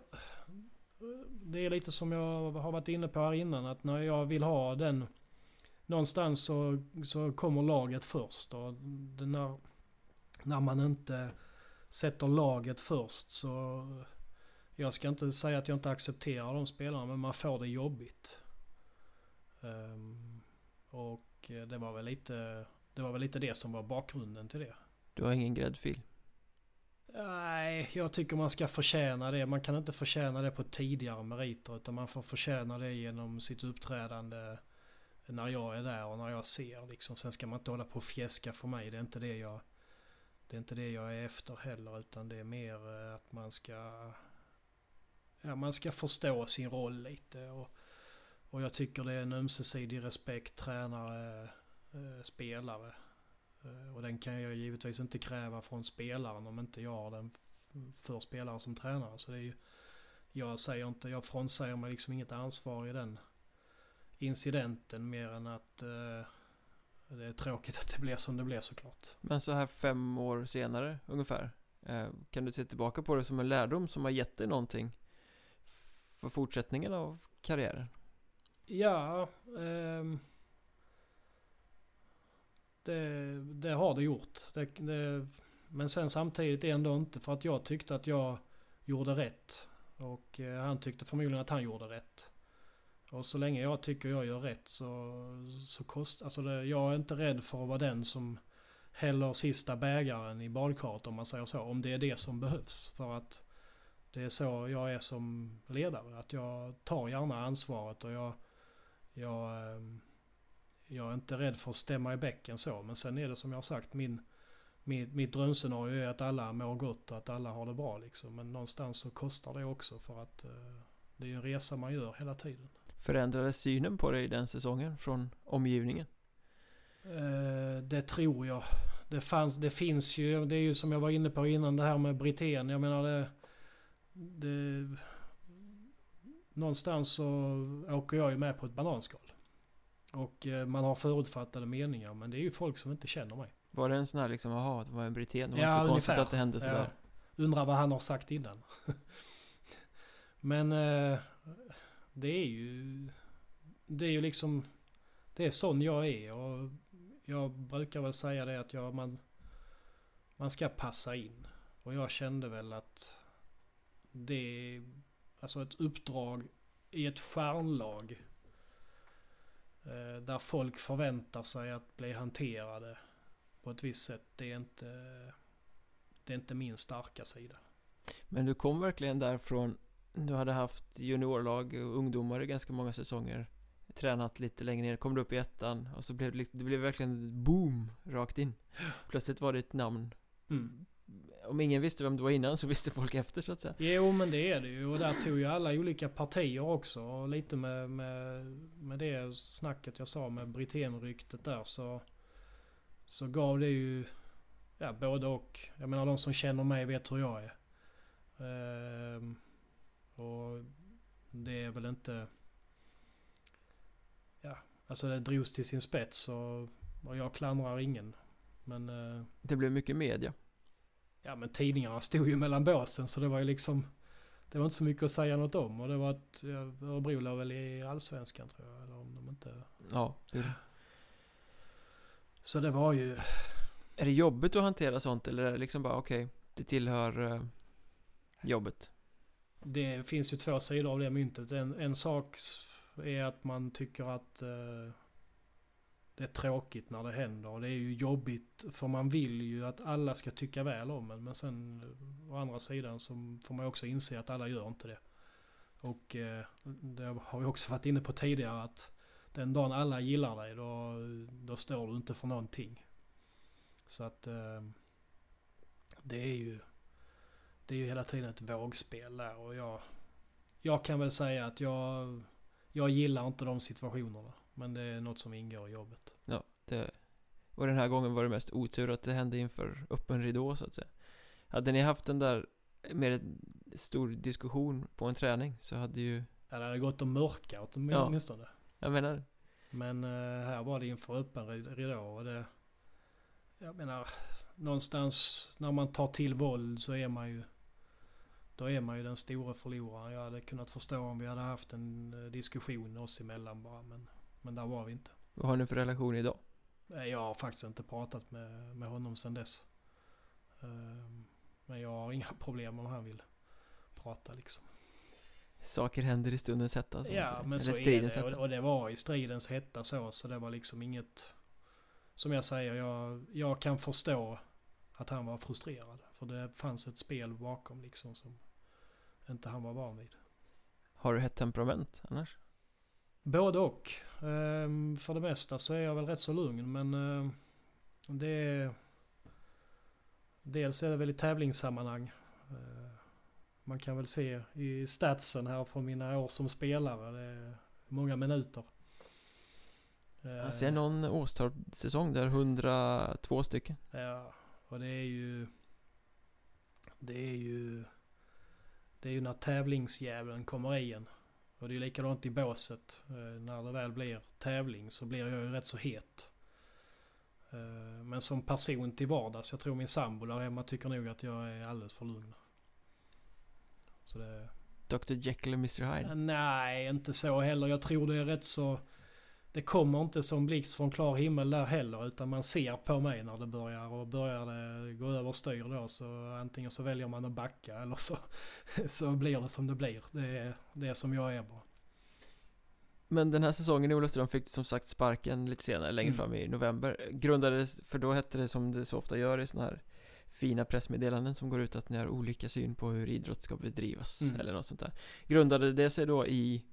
Det är lite som jag har varit inne på här innan. Att när jag vill ha den någonstans så, så kommer laget först. Och när, när man inte sätter laget först så... Jag ska inte säga att jag inte accepterar de spelarna men man får det jobbigt. Um, och det var väl lite det var väl lite det som var bakgrunden till det. Du har ingen gräddfil? Nej, jag tycker man ska förtjäna det. Man kan inte förtjäna det på tidigare meriter utan man får förtjäna det genom sitt uppträdande när jag är där och när jag ser. Liksom. Sen ska man inte hålla på och fjäska för mig. Det är inte det jag, det är, inte det jag är efter heller utan det är mer eh, att man ska, ja, man ska förstå sin roll lite. Och, och jag tycker det är en ömsesidig respekt tränare eh, spelare. Eh, och den kan jag givetvis inte kräva från spelaren om inte jag har den för spelare som tränare. Så det är ju, jag säger inte, jag frånsäger mig liksom inget ansvar i den incidenten mer än att eh, det är tråkigt att det blev som det blev såklart. Men så här fem år senare ungefär. Eh, kan du se tillbaka på det som en lärdom som har gett dig någonting för fortsättningen av karriären? Ja, Um, det, det har det gjort. Det, det, men sen samtidigt ändå inte för att jag tyckte att jag gjorde rätt. Och eh, han tyckte förmodligen att han gjorde rätt. Och så länge jag tycker jag gör rätt så, så kostar... Alltså det, jag är inte rädd för att vara den som häller sista bägaren i badkaret om man säger så. Om det är det som behövs. För att det är så jag är som ledare. Att jag tar gärna ansvaret och jag jag ehm, jag är inte rädd för att stämma i bäcken så. Men sen är det som jag har sagt, min, min, mitt drömscenario är att alla mår gott och att alla har det bra liksom. Men någonstans så kostar det också för att uh, det är en resa man gör hela tiden. Förändrades synen på dig den säsongen från omgivningen? Uh, det tror jag. Det, fanns, det finns ju, det är ju som jag var inne på innan det här med Britten. Jag menar det, det... Någonstans så åker jag ju med på ett bananskal. Och eh, man har förutfattade meningar men det är ju folk som inte känner mig. Var det en sån här liksom, jaha, det var en britten, det var ja, inte så ungefär. konstigt att det hände sådär. Ja. Undrar vad han har sagt innan. [LAUGHS] men eh, det är ju... Det är ju liksom... Det är sån jag är och jag brukar väl säga det att jag, man, man ska passa in. Och jag kände väl att det... Alltså ett uppdrag i ett stjärnlag Eh, där folk förväntar sig att bli hanterade på ett visst sätt. Det är inte, det är inte min starka sida. Men du kom verkligen därifrån. Du hade haft juniorlag och ungdomar i ganska många säsonger. Tränat lite längre ner, kom du upp i ettan och så blev det, liksom, det blev verkligen boom rakt in. Plötsligt var ditt namn mm om ingen visste vem du var innan så visste folk efter så att säga. Jo men det är det ju och där tog ju alla olika partier också och lite med, med, med det snacket jag sa med Brithén-ryktet där så så gav det ju ja, både och. Jag menar de som känner mig vet hur jag är. Ehm, och det är väl inte... Ja, alltså det drogs till sin spets och, och jag klandrar ingen. Men... Eh, det blev mycket media. Ja men tidningarna stod ju mellan båsen så det var ju liksom... Det var inte så mycket att säga något om och det var att Örebro låg väl i Allsvenskan tror jag. Eller om de inte... Ja, det Så det var ju... Är det jobbigt att hantera sånt eller är det liksom bara okej, okay, det tillhör uh, jobbet? Det finns ju två sidor av det myntet. En, en sak är att man tycker att uh, det är tråkigt när det händer och det är ju jobbigt för man vill ju att alla ska tycka väl om en. Men sen å andra sidan så får man också inse att alla gör inte det. Och eh, det har vi också varit inne på tidigare att den dagen alla gillar dig då, då står du inte för någonting. Så att eh, det är ju det är ju hela tiden ett vågspel där och jag, jag kan väl säga att jag, jag gillar inte de situationerna. Men det är något som ingår i jobbet. Ja, det... Och den här gången var det mest otur att det hände inför öppen ridå så att säga. Hade ni haft den där med en stor diskussion på en träning så hade ju... Ja, det hade gått att mörka åtminstone. Ja, jag menar Men uh, här var det inför öppen ridå och det... Jag menar, någonstans när man tar till våld så är man ju... Då är man ju den stora förloraren. Jag hade kunnat förstå om vi hade haft en eh, diskussion oss emellan bara men... Men där var vi inte. Vad har ni för relation idag? Jag har faktiskt inte pratat med, med honom sedan dess. Ehm, Men jag har inga [LAUGHS] problem om han vill prata liksom. Saker händer i stundens hetta. som Ja, men så är det. Och, hetta. och det var i stridens hetta så. Så det var liksom inget... Som jag säger, jag, jag kan förstå att han var frustrerad. För det fanns ett spel bakom liksom som inte han var van vid. Har du hett temperament annars? Både och. Ehm, för det mesta så är jag väl rätt så lugn men ehm, det är... Dels är det väl i tävlingssammanhang. Eh, man kan väl se i statsen här från mina år som spelare. Det är många minuter. Jag ser någon Åstorp-säsong där 102 stycken. Ja, och det är ju... Det är ju... Det är ju när tävlingsdjävulen kommer i en. Och det är likadant i båset. Eh, när det väl blir tävling så blir jag ju rätt så het. Eh, men som person till vardags, jag tror min sambo där hemma tycker nog att jag är alldeles för lugn. Så det... Dr Jekyll och Mr Hyde. Nej, inte så heller. Jag tror det är rätt så... Det kommer inte som blixt från klar himmel där heller. Utan man ser på mig när det börjar. Och börjar det gå överstyr då så antingen så väljer man att backa eller så, [LAUGHS] så blir det som det blir. Det är, det är som jag är bara. Men den här säsongen i Olofström fick du som sagt sparken lite senare, längre Mm. fram i november Grundades, för då hette det som det så ofta gör i sådana här fina pressmeddelanden som går ut att ni har olika syn på hur idrott ska bedrivas Mm. eller något sånt där Grundade det sig då i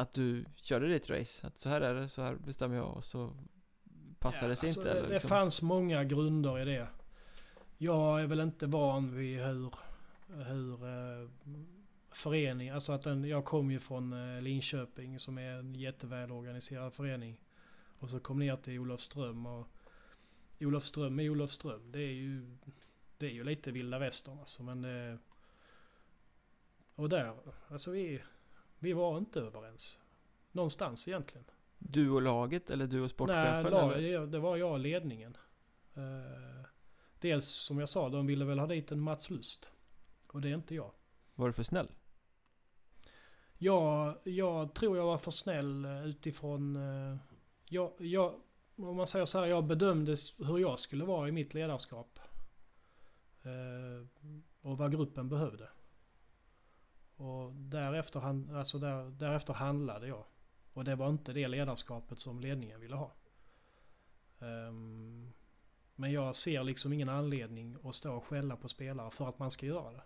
att du körde ditt race? Att så här är det, så här bestämmer jag och så passar det sig alltså, inte? Det, eller det liksom? fanns många grunder i det. Jag är väl inte van vid hur, hur eh, förening, alltså att den, jag kom ju från eh, Linköping som är en jättevälorganiserad förening. Och så kom ner till Olofström och Olofström är Olofström. Det är ju, det är ju lite vilda västern alltså men det, Och där, alltså vi, vi var inte överens. Någonstans egentligen. Du och laget eller du och sportchefen? Nej, lag, det, var jag och ledningen. Eh, dels som jag sa, de ville väl ha dit en Mats Lust. Och det är inte jag. Var du för snäll? Jag, jag tror jag var för snäll eh, utifrån... eh, Jag, jag, om man säger så här, jag bedömde hur jag skulle vara i mitt ledarskap. Eh, Och vad gruppen behövde. Och därefter, han, alltså där, därefter handlade jag. Och det var inte det ledarskapet som ledningen ville ha. Um, Men jag ser liksom ingen anledning att stå och skälla på spelare för att man ska göra det.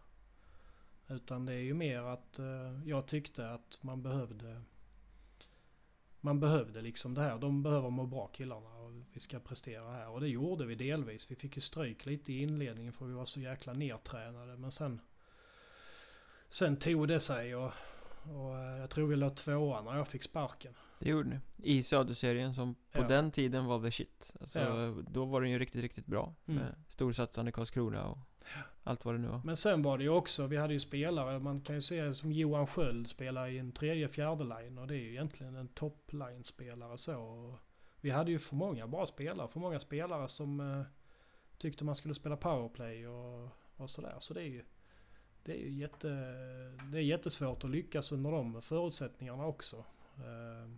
Utan det är ju mer att uh, jag tyckte att man behövde man behövde liksom det här. De behöver må bra killarna och vi ska prestera här. Och det gjorde vi delvis. Vi fick ju stryk lite i inledningen för vi var så jäkla nedtränade. Men sen Sen tog det sig och, och eh, jag tror vi låg tvåa när jag fick sparken. Det gjorde ni I Söderserien som på Ja. den tiden var the shit Alltså Ja. då var den ju riktigt, riktigt bra Mm. Med storsatsande Karlskrona och allt vad det nu var Men sen var det ju också, vi hade ju spelare, man kan ju se som Johan Sköld spelar i en tredje, fjärde line och det är ju egentligen en toppline-spelare så. Vi hade ju för många bra spelare, för många spelare som eh, tyckte man skulle spela powerplay och, och sådär. Så det är ju, det är jätte, det är jättesvårt att lyckas under de förutsättningarna också. Eh,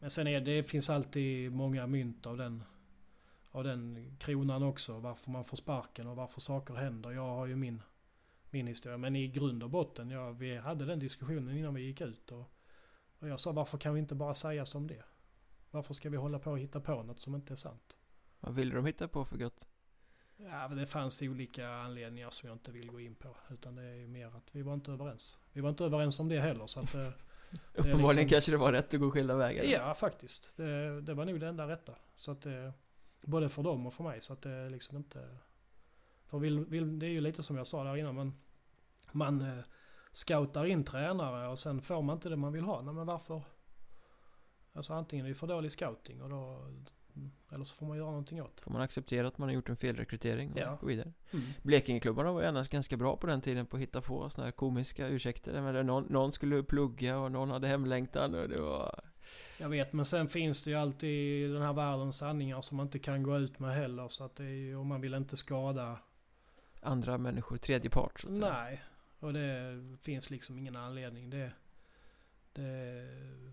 men sen är det, det finns alltid många mynt av den av den kronan också. Varför man får sparken och varför saker händer. Jag har ju min, min historia. Men i grund och botten, ja, vi hade den diskussionen innan vi gick ut. Och, och jag sa varför kan vi inte bara säga som det? Varför ska vi hålla på och hitta på något som inte är sant? Vad ville de hitta på för gott? Ja, men det fanns olika anledningar som jag inte vill gå in på. Utan det är mer att vi var inte överens. Vi var inte överens om det heller. Så att, [LAUGHS] Uppenbarligen liksom- kanske det var rätt att gå skilda vägar Ja, faktiskt. Det, det var nog det enda rätta. Så att det, både för dem och för mig. Så att det är liksom inte... För vill, vill, det är ju lite som jag sa där innan. Man, man eh, scoutar in tränare och sen får man inte det man vill ha. Nej, men varför? Alltså antingen är det för dålig scouting och då... Eller så får man göra någonting åt Får man acceptera att man har gjort en felrekrytering och Ja. gå vidare. Mm. Blekingeklubbarna var ju annars ganska bra på den tiden på att hitta på såna här komiska ursäkter menar, någon, någon skulle plugga och någon hade hemlängtan och det var Jag vet, men sen finns det ju alltid den här världens sanningar som man inte kan gå ut med heller. Så att det är ju, och man vill inte skada andra människor, tredje part så att säga. Nej, och det finns liksom ingen anledning. Det, det,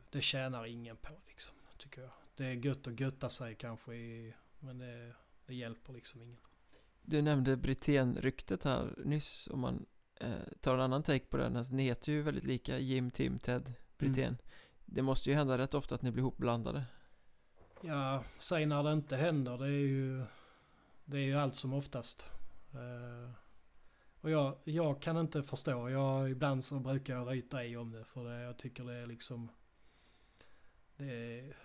det tjänar ingen på liksom, tycker jag. Det är gött att götta sig kanske, i, men det, det hjälper liksom ingen. Du nämnde Brithén-ryktet här nyss om man eh, tar en annan take på den. Alltså, ni heter ju väldigt lika, Jim, Tim, Ted, Brithén. Mm. Det måste ju hända rätt ofta att ni blir ihopblandade. Ja, säg när det inte händer. Det är ju, det är ju allt som oftast. Uh, och jag, jag kan inte förstå. Jag, ibland så brukar jag ryta i om det. För det, jag tycker det är liksom... Det är...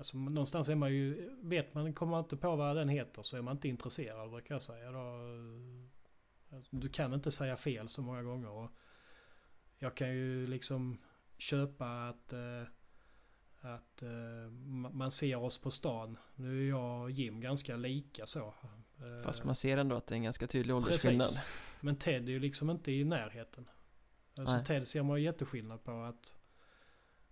Alltså någonstans är man ju... Vet man, kommer man inte på vad den heter så är man inte intresserad brukar jag säga. Då, alltså, du kan inte säga fel så många gånger. Och jag kan ju liksom köpa att... Uh, att uh, man ser oss på stan. Nu är jag och Jim ganska lika så. Uh, Fast man ser ändå att det är en ganska tydlig åldersskillnad. Precis. Men Ted är ju liksom inte i närheten. Alltså Nej. Ted ser man ju jätteskillnad på att...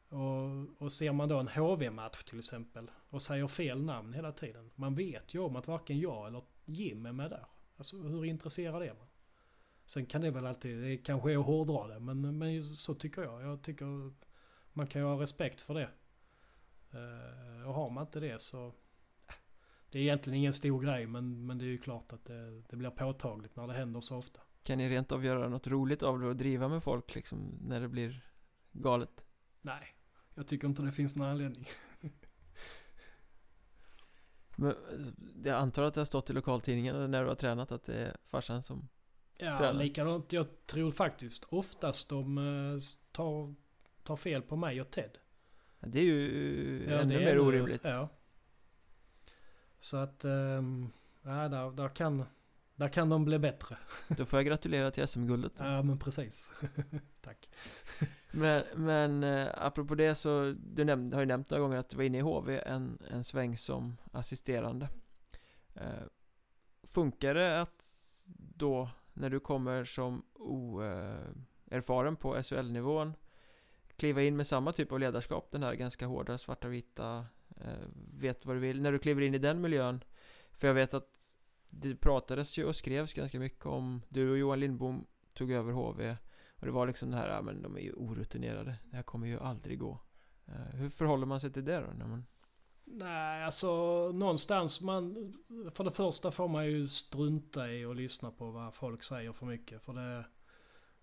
Och, och ser man då en HV-match till exempel och säger fel namn hela tiden. Man vet ju om att varken jag eller Jim är med där. Alltså hur intresserad är man? Sen kan det väl alltid, det kanske är att hårdra det men, men så tycker jag. Jag tycker man kan ju ha respekt för det. Uh, och har man inte det så... Eh, det är egentligen ingen stor grej men, men det är ju klart att det, det blir påtagligt när det händer så ofta. Kan ni rent av göra något roligt av det och driva med folk liksom när det blir galet? Nej, jag tycker inte det finns någon anledning. men jag antar att det har stått i lokaltidningen när du har tränat att det är farsan som Ja, tränar. likadant. Jag tror faktiskt oftast de eh, tar, tar fel på mig och Ted. Det är ju ja, ännu mer orimligt. Ja. Så att, um, ja, där, där, kan, där kan de bli bättre. [LAUGHS] Då får jag gratulera till SM-guldet. Ja, men precis. [LAUGHS] Tack. Men, men äh, apropå det så, du nämnde, har ju nämnt några gånger att du var inne i HV en, en sväng som assisterande. Äh, funkar det att då, när du kommer som oerfaren äh, på SHL-nivån kliva in med samma typ av ledarskap Den här ganska hårda, svarta, vita eh, Vet vad du vill När du kliver in i den miljön För jag vet att det pratades ju och skrevs ganska mycket om Du och Johan Lindbom tog över HV Och det var liksom det här, ja men de är ju orutinerade Det här kommer ju aldrig gå eh, Hur förhåller man sig till det då? När man... Nej, alltså någonstans man... För det första får man ju strunta i och lyssna på vad folk säger för mycket. För det...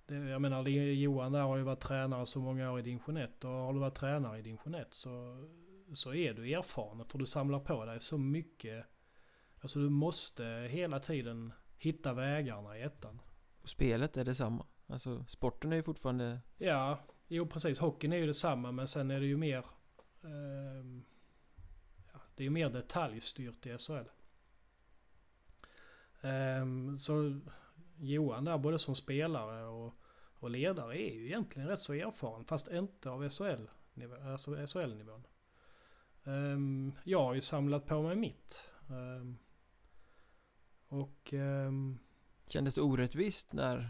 Det, jag menar Johan där har ju varit tränare så många år i division 1 och har du varit tränare i division 1 så, så är du erfaren för du samlar på dig så mycket. Alltså du måste hela tiden hitta vägarna i ettan. Och spelet är detsamma. Alltså sporten är ju fortfarande... Ja, jo precis. Hockeyn är ju detsamma men sen är det ju mer... Eh, ja, det är ju mer detaljstyrt i SHL. Eh, så Johan där både som spelare och, och ledare är ju egentligen rätt så erfaren fast inte av SHL-nivå. Alltså SHL-nivån. Um, jag har ju samlat på mig mitt. Um, och... Um, Kändes det orättvist när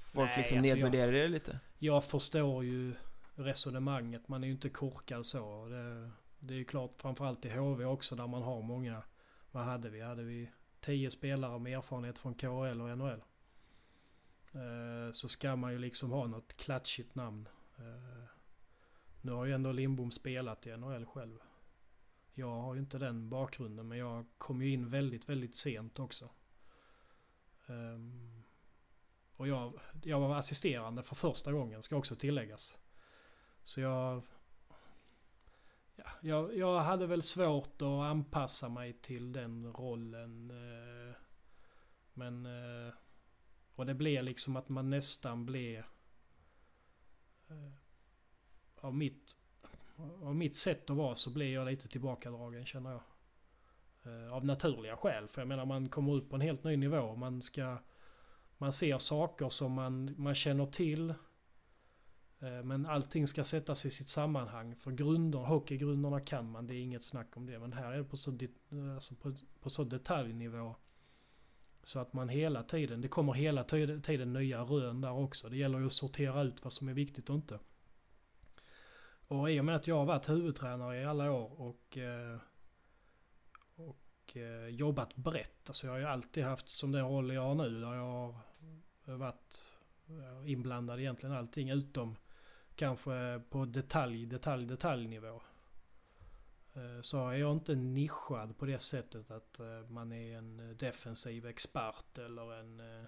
folk nej, liksom alltså nedvärderade det lite? Jag förstår ju resonemanget. Man är ju inte korkad så. Det, det är ju klart framförallt i HV också där man har många... Vad hade vi? Hade vi tio spelare med erfarenhet från KHL och NHL? Eh, så ska man ju liksom ha något klatschigt namn. Eh, nu har ju ändå Lindbom spelat i NHL själv. Jag har ju inte den bakgrunden men jag kom ju in väldigt, väldigt sent också. Ehm, och jag, jag var assisterande för första gången ska också tilläggas. Så jag, ja, jag... Jag hade väl svårt att anpassa mig till den rollen. Eh, men... Eh, och det blev liksom att man nästan blev... Eh, av, mitt, av mitt sätt att vara så blir jag lite tillbakadragen känner jag. Eh, av naturliga skäl. För jag menar man kommer ut på en helt ny nivå. Man ska... Man ser saker som man, man känner till. Eh, men allting ska sättas i sitt sammanhang. För grunder, hockeygrunderna kan man, det är inget snack om det. Men här är det på så, eh, alltså på, på så detaljnivå. Så att man hela tiden, det kommer hela tiden nya rön där också. Det gäller ju att sortera ut vad som är viktigt och inte. Och i och med att jag har varit huvudtränare i alla år och, eh, och eh, jobbat brett. Alltså jag har ju alltid haft som den roll jag har nu där jag har varit eh, inblandad i egentligen allting utom kanske på detalj, detalj, detaljnivå. eh, så är jag inte nischad på det sättet att eh, man är en defensiv expert eller en, eh,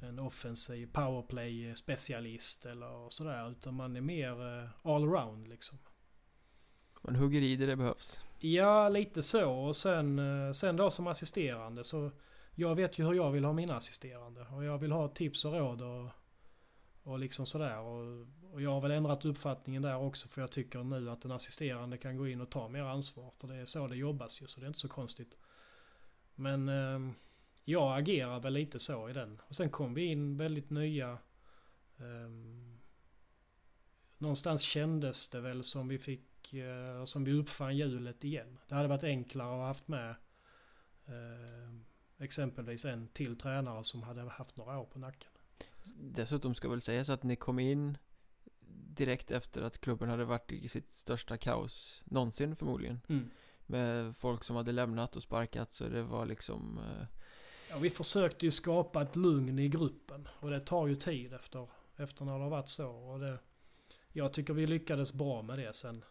en offensiv powerplay specialist eller sådär. Utan man är mer eh, allround liksom. Man hugger i det det behövs. Ja, lite så. Och sen, eh, sen då som assisterande så jag vet ju hur jag vill ha mina assisterande. Och jag vill ha tips och råd och, och liksom sådär. Och, och jag har väl ändrat uppfattningen där också för jag tycker nu att en assisterande kan gå in och ta mer ansvar. För det är så det jobbas ju så det är inte så konstigt. Men eh, jag agerar väl lite så i den. Och sen kom vi in väldigt nya... Eh, någonstans kändes det väl som vi fick... Eh, som vi uppfann hjulet igen. Det hade varit enklare att ha haft med eh, exempelvis en till tränare som hade haft några år på nacken. Dessutom ska väl sägas att ni kom in direkt efter att klubben hade varit i sitt största kaos någonsin förmodligen. Mm. Med folk som hade lämnat och sparkat så det var liksom... Eh... Ja, vi försökte ju skapa ett lugn i gruppen och det tar ju tid efter, efter när det har varit så. Och det, jag tycker vi lyckades bra med det sen.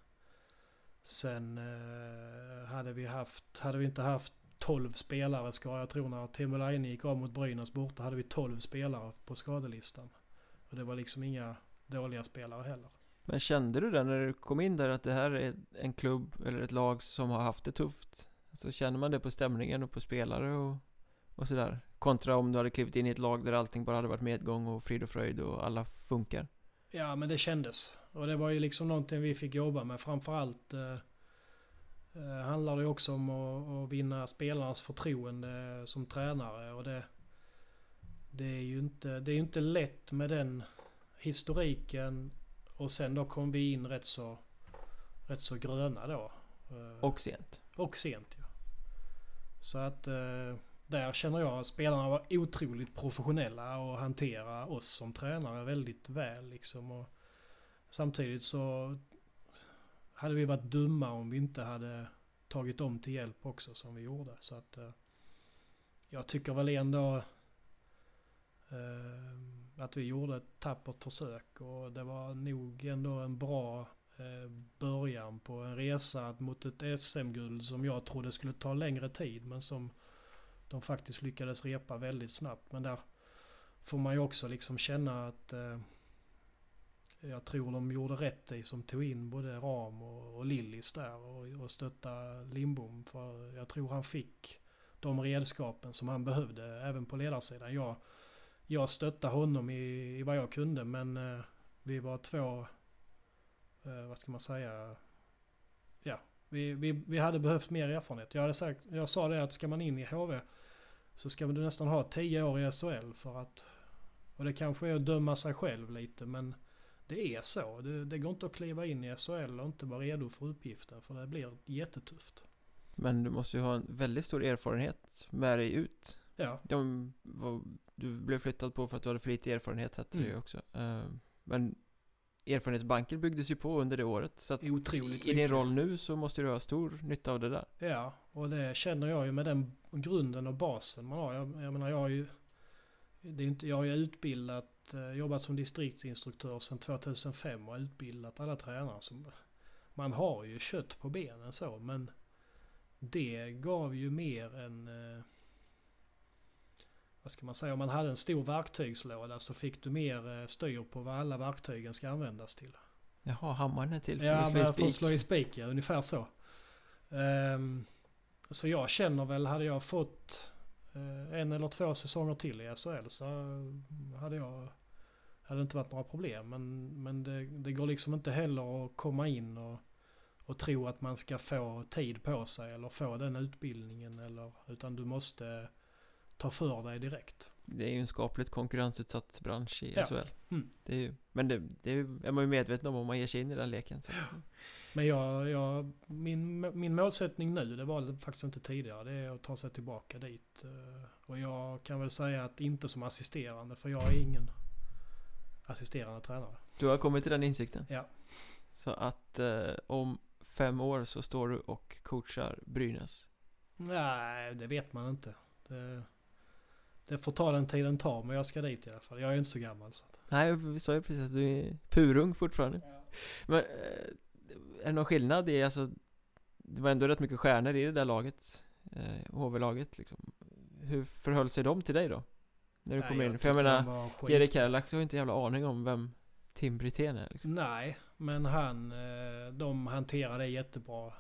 Sen eh, hade vi haft, hade vi inte haft 12 spelare ska jag tro när Timo Laine gick av mot Brynäs borta hade vi 12 spelare på skadelistan. Och det var liksom inga dåliga spelare heller. Men kände du det när du kom in där att det här är en klubb eller ett lag som har haft det tufft? Så känner man det på stämningen och på spelare och, och sådär? Kontra om du hade klivit in i ett lag där allting bara hade varit medgång och frid och fröjd och alla funkar? Ja men det kändes. Och det var ju liksom någonting vi fick jobba med. Framförallt eh, eh, handlar det också om att, att vinna spelarnas förtroende som tränare. Och det, det är ju inte, det är inte lätt med den historiken och sen då kom vi in rätt så, rätt så gröna då. Eh, och sent. Och sent ja. Så att eh, där känner jag att spelarna var otroligt professionella och hantera oss som tränare väldigt väl liksom. Och samtidigt så hade vi varit dumma om vi inte hade tagit dem till hjälp också som vi gjorde. Så att eh, jag tycker väl ändå eh, att vi gjorde ett tappert försök och det var nog ändå en bra eh, början på en resa mot ett SM-guld som jag trodde skulle ta längre tid men som de faktiskt lyckades repa väldigt snabbt. Men där får man ju också liksom känna att eh, jag tror de gjorde rätt i som tog in både Ram och, och Lillis där och, och stötta Lindbom. För jag tror han fick de redskapen som han behövde även på ledarsidan. Jag, jag stöttade honom i, i vad jag kunde men eh, vi var två, eh, vad ska man säga, ja, vi, vi, vi hade behövt mer erfarenhet. Jag, hade sagt, jag sa det att ska man in i HV så ska du nästan ha tio år i SHL för att, och det kanske är att döma sig själv lite men det är så. Det, det går inte att kliva in i SHL och inte vara redo för uppgiften för det blir jättetufft. Men du måste ju ha en väldigt stor erfarenhet med dig ut. Ja. De, var, du blev flyttad på för att du hade för lite erfarenhet hette mm. det ju också. Uh, men erfarenhetsbanken byggdes ju på under det året. Så att Otroligt i din roll nu så måste du ha stor nytta av det där. Ja, och det känner jag ju med den grunden och basen man har. Jag, jag menar jag har ju... Det är inte, jag har ju utbildat Eh, jobbat som distriktsinstruktör sedan 2005 och utbildat alla tränare. Som, man har ju kött på benen så men det gav ju mer än... Eh, vad ska man säga? Om man hade en stor verktygslåda så fick du mer eh, styr på vad alla verktygen ska användas till. Jaha, hammaren är till för ja, att slå i spik? Ja, för att slå i spik, ja. Ungefär så. Um, så jag känner väl, hade jag fått Eh, en eller två säsonger till i SHL så eh, hade jag hade det inte varit några problem. Men, men det, det går liksom inte heller att komma in och, och tro att man ska få tid på sig eller få den utbildningen. Eller, utan du måste ta för dig direkt. Det är ju en skapligt konkurrensutsatt bransch i ja. SHL. Mm. Det är ju, men det, det är man ju medveten om om man ger sig in i den leken. Så. Men jag, jag, min, min målsättning nu, det var det faktiskt inte tidigare, det är att ta sig tillbaka dit. Eh, och jag kan väl säga att inte som assisterande, för jag är ingen assisterande tränare. Du har kommit till den insikten? Ja. Så att eh, om fem år så står du och coachar Brynäs? Nej, det vet man inte. Det, det får ta den tiden tar, men jag ska dit i alla fall. Jag är ju inte så gammal. Så att... Nej, vi sa ju precis att du är purung fortfarande. Ja. Men eh, är det någon skillnad i alltså Det var ändå rätt mycket stjärnor i det där laget eh, HV-laget liksom Hur förhöll sig de till dig då? När du Nej, kom in? jag För jag menar Jerry Cadillac har ju inte jävla aning om vem Tim Brithén är liksom. Nej, men han, eh, de hanterar det jättebra.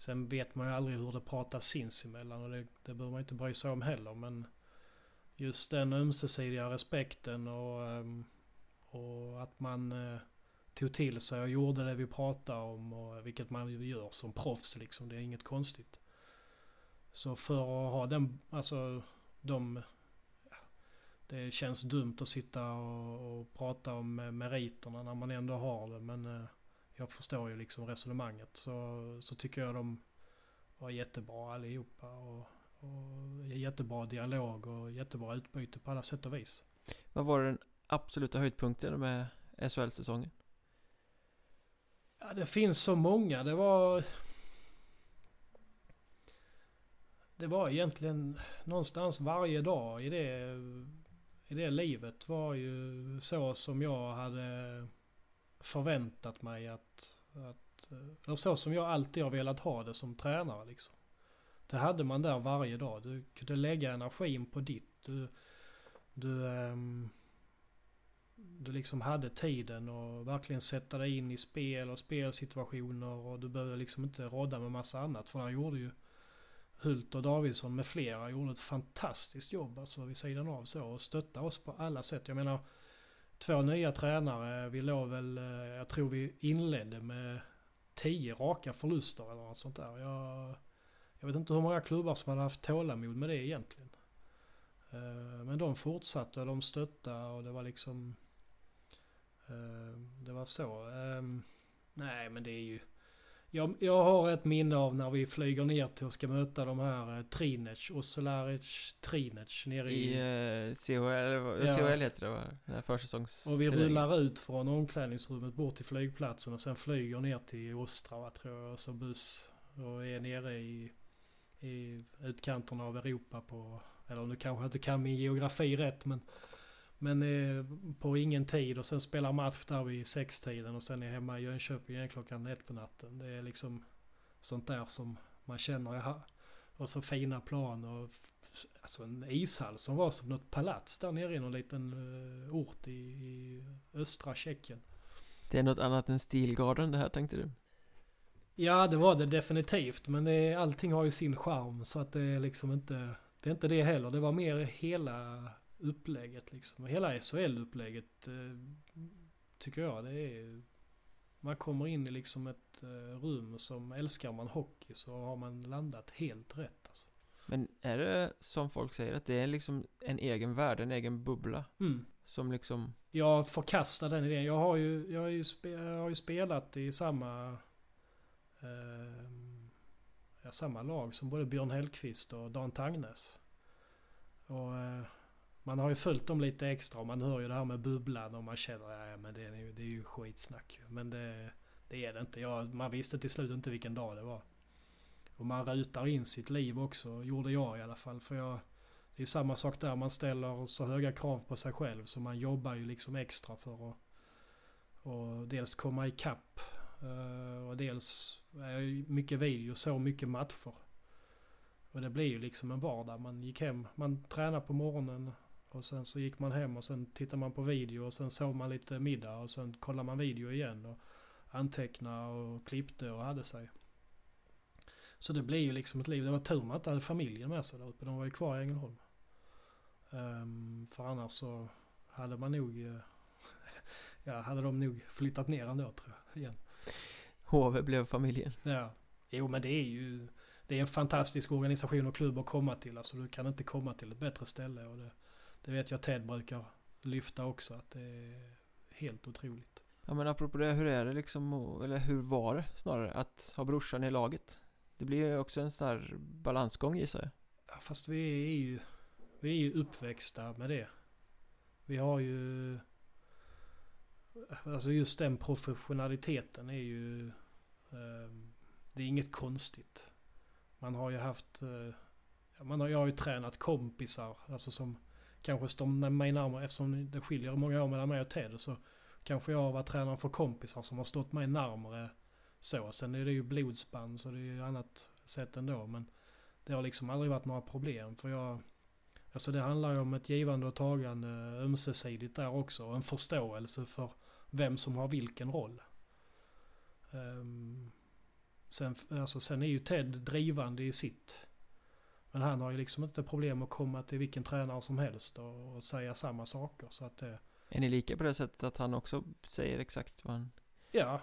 Sen vet man ju aldrig hur det pratas sinsemellan och det, det behöver man inte bry sig om heller. Men just den ömsesidiga respekten och, ehm, och att man eh, tog till sig och gjorde det vi pratade om. Och vilket man ju gör som proffs liksom. Det är inget konstigt. Så för att ha den, alltså de det känns dumt att sitta och, och prata om meriterna när man ändå har det. Men eh, jag förstår ju liksom resonemanget. Så, så tycker jag de var jättebra allihopa. Och, och jättebra dialog och jättebra utbyte på alla sätt och vis. Vad var den absoluta höjdpunkten med SHL-säsongen? Ja, det finns så många. Det var... Det var egentligen någonstans varje dag i det, i det livet var ju så som jag hade förväntat mig att, att... Eh, eller så som jag alltid har velat ha det som tränare liksom. Det hade man där varje dag. Du kunde lägga energin på ditt. Du, du, ehm, du liksom hade tiden och verkligen sätta dig in i spel och spelsituationer och du behövde liksom inte rådda med massa annat. För där gjorde ju Hult och Davidsson med flera gjorde ett fantastiskt jobb alltså vid sidan av så och stötta oss på alla sätt. Jag menar två nya tränare. Vi låg väl, eh, jag tror vi inledde med tio raka förluster eller något sånt där. Jag, jag vet inte hur många klubbar som hade haft tålamod med det egentligen. Eh, men de fortsatte, de stöttade och det var liksom... Eh, det var så. Ehm, nej men det är ju... Jag, jag har ett minne av när vi flyger ner till och ska möta de här eh, Trinec, Oselaric Trinec nere i... I eh, CHL, Ja. CHL heter det va? Den här försäsongs... Och vi rullar ut från omklädningsrummet bort till flygplatsen och sen flyger ner till Ostrava tror jag. Och så buss och är nere i, i utkanterna av Europa på... Eller nu kanske jag inte kan min geografi rätt men... Men eh, på ingen tid och sen spelar match där vid sextiden och sen är hemma i Jönköping igen klockan ett på natten. Det är liksom sånt där som man känner. Jaha. Och så fina plan och alltså en ishall som var som något palats där nere i någon liten eh, ort i, i östra Tjeckien. Det är något annat än Stilgarden det här tänkte du? Ja det var det definitivt men det, är- allting har ju sin charm så att det är liksom inte Det är inte det heller. Det var mer hela upplägget liksom. Hela SHL-upplägget eh, tycker jag det är Man kommer in i liksom ett eh, rum som älskar man hockey så har man landat helt rätt alltså. Men är det som folk säger att det är liksom en egen värld, en egen bubbla? Mm. Som liksom Jag förkastar den idén. Jag har ju, jag har ju, spe, jag har ju spelat i samma... Eh, samma lag som både Björn Hellkvist och Dan Tangnes. Och eh, man har ju följt dem lite extra och man hör ju det här med bubblan och man känner ja, men det är, ju- det är ju skitsnack. Men det, det är det inte. Jag, man visste till slut inte vilken dag det var. Och man rutar in sitt liv också, gjorde jag i alla fall. För jag, det är samma sak där, man ställer så höga krav på sig själv så man jobbar ju liksom extra för att och dels komma ikapp eh, och dels är mycket video, så mycket matcher. Och det blir ju liksom en vardag. Man gick hem, man tränade på morgonen och sen så gick man hem och sen tittade man på video och sen sov man lite middag och sen kollade man video igen och antecknade och klippte och hade sig. Så det blir ju liksom ett liv. Det var tur man inte hade familjen med sig där uppe. De var ju kvar i Ängelholm. Ehm, för annars så hade man nog... eh, [LAUGHS] ja, hade de nog flyttat ner ändå tror jag. Igen. HV blev familjen. Ja. Jo men det är ju... Det är en fantastisk organisation och klubb att komma till. Alltså du kan inte komma till ett bättre ställe. Och det, det vet jag Ted brukar lyfta också. Att det är helt otroligt. Ja men apropå det, hur är det liksom, eller hur var det snarare, att ha brorsan i laget? Det blir ju också en sån här balansgång gissar jag. Ja, fast vi är ju... Vi är ju uppväxta med det. Vi har ju... Alltså just den professionaliteten är ju... Eh, det är inget konstigt. Man har ju haft... Eh, man har, jag har ju tränat kompisar. Alltså som kanske står mig närmare. Eftersom det skiljer många år mellan mig och Ted. Så kanske jag har varit tränare för kompisar som har stått mig närmare. Så, sen är det ju blodsband så det är ju annat sätt ändå. Men det har liksom aldrig varit några problem. För jag, alltså det handlar ju om ett givande och tagande ömsesidigt där också. Och en förståelse för vem som har vilken roll. Um, sen, alltså sen är ju Ted drivande i sitt. Men han har ju liksom inte problem att komma till vilken tränare som helst och, och säga samma saker. Så att det, är ni lika på det sättet att han också säger exakt vad han ja,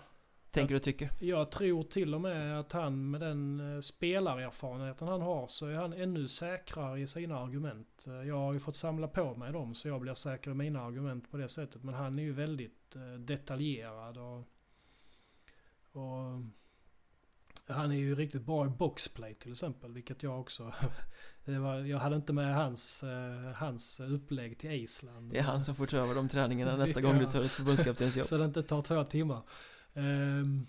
tänker och tycker? Jag tror till och med att han med den eh, spelarerfarenheten han har så är han ännu säkrare i sina argument. Eh, jag har ju fått samla på mig dem så jag blir säker i mina argument på det sättet. Men han är ju väldigt eh, detaljerad och, och han är ju riktigt bra i boxplay till exempel, vilket jag också... [LAUGHS] det var, jag hade inte med hans, uh, hans upplägg till Island. Det är han som får ta över de träningarna [LAUGHS] nästa gång du tar ett förbundskaptensjobb. Så det inte tar två timmar. Um,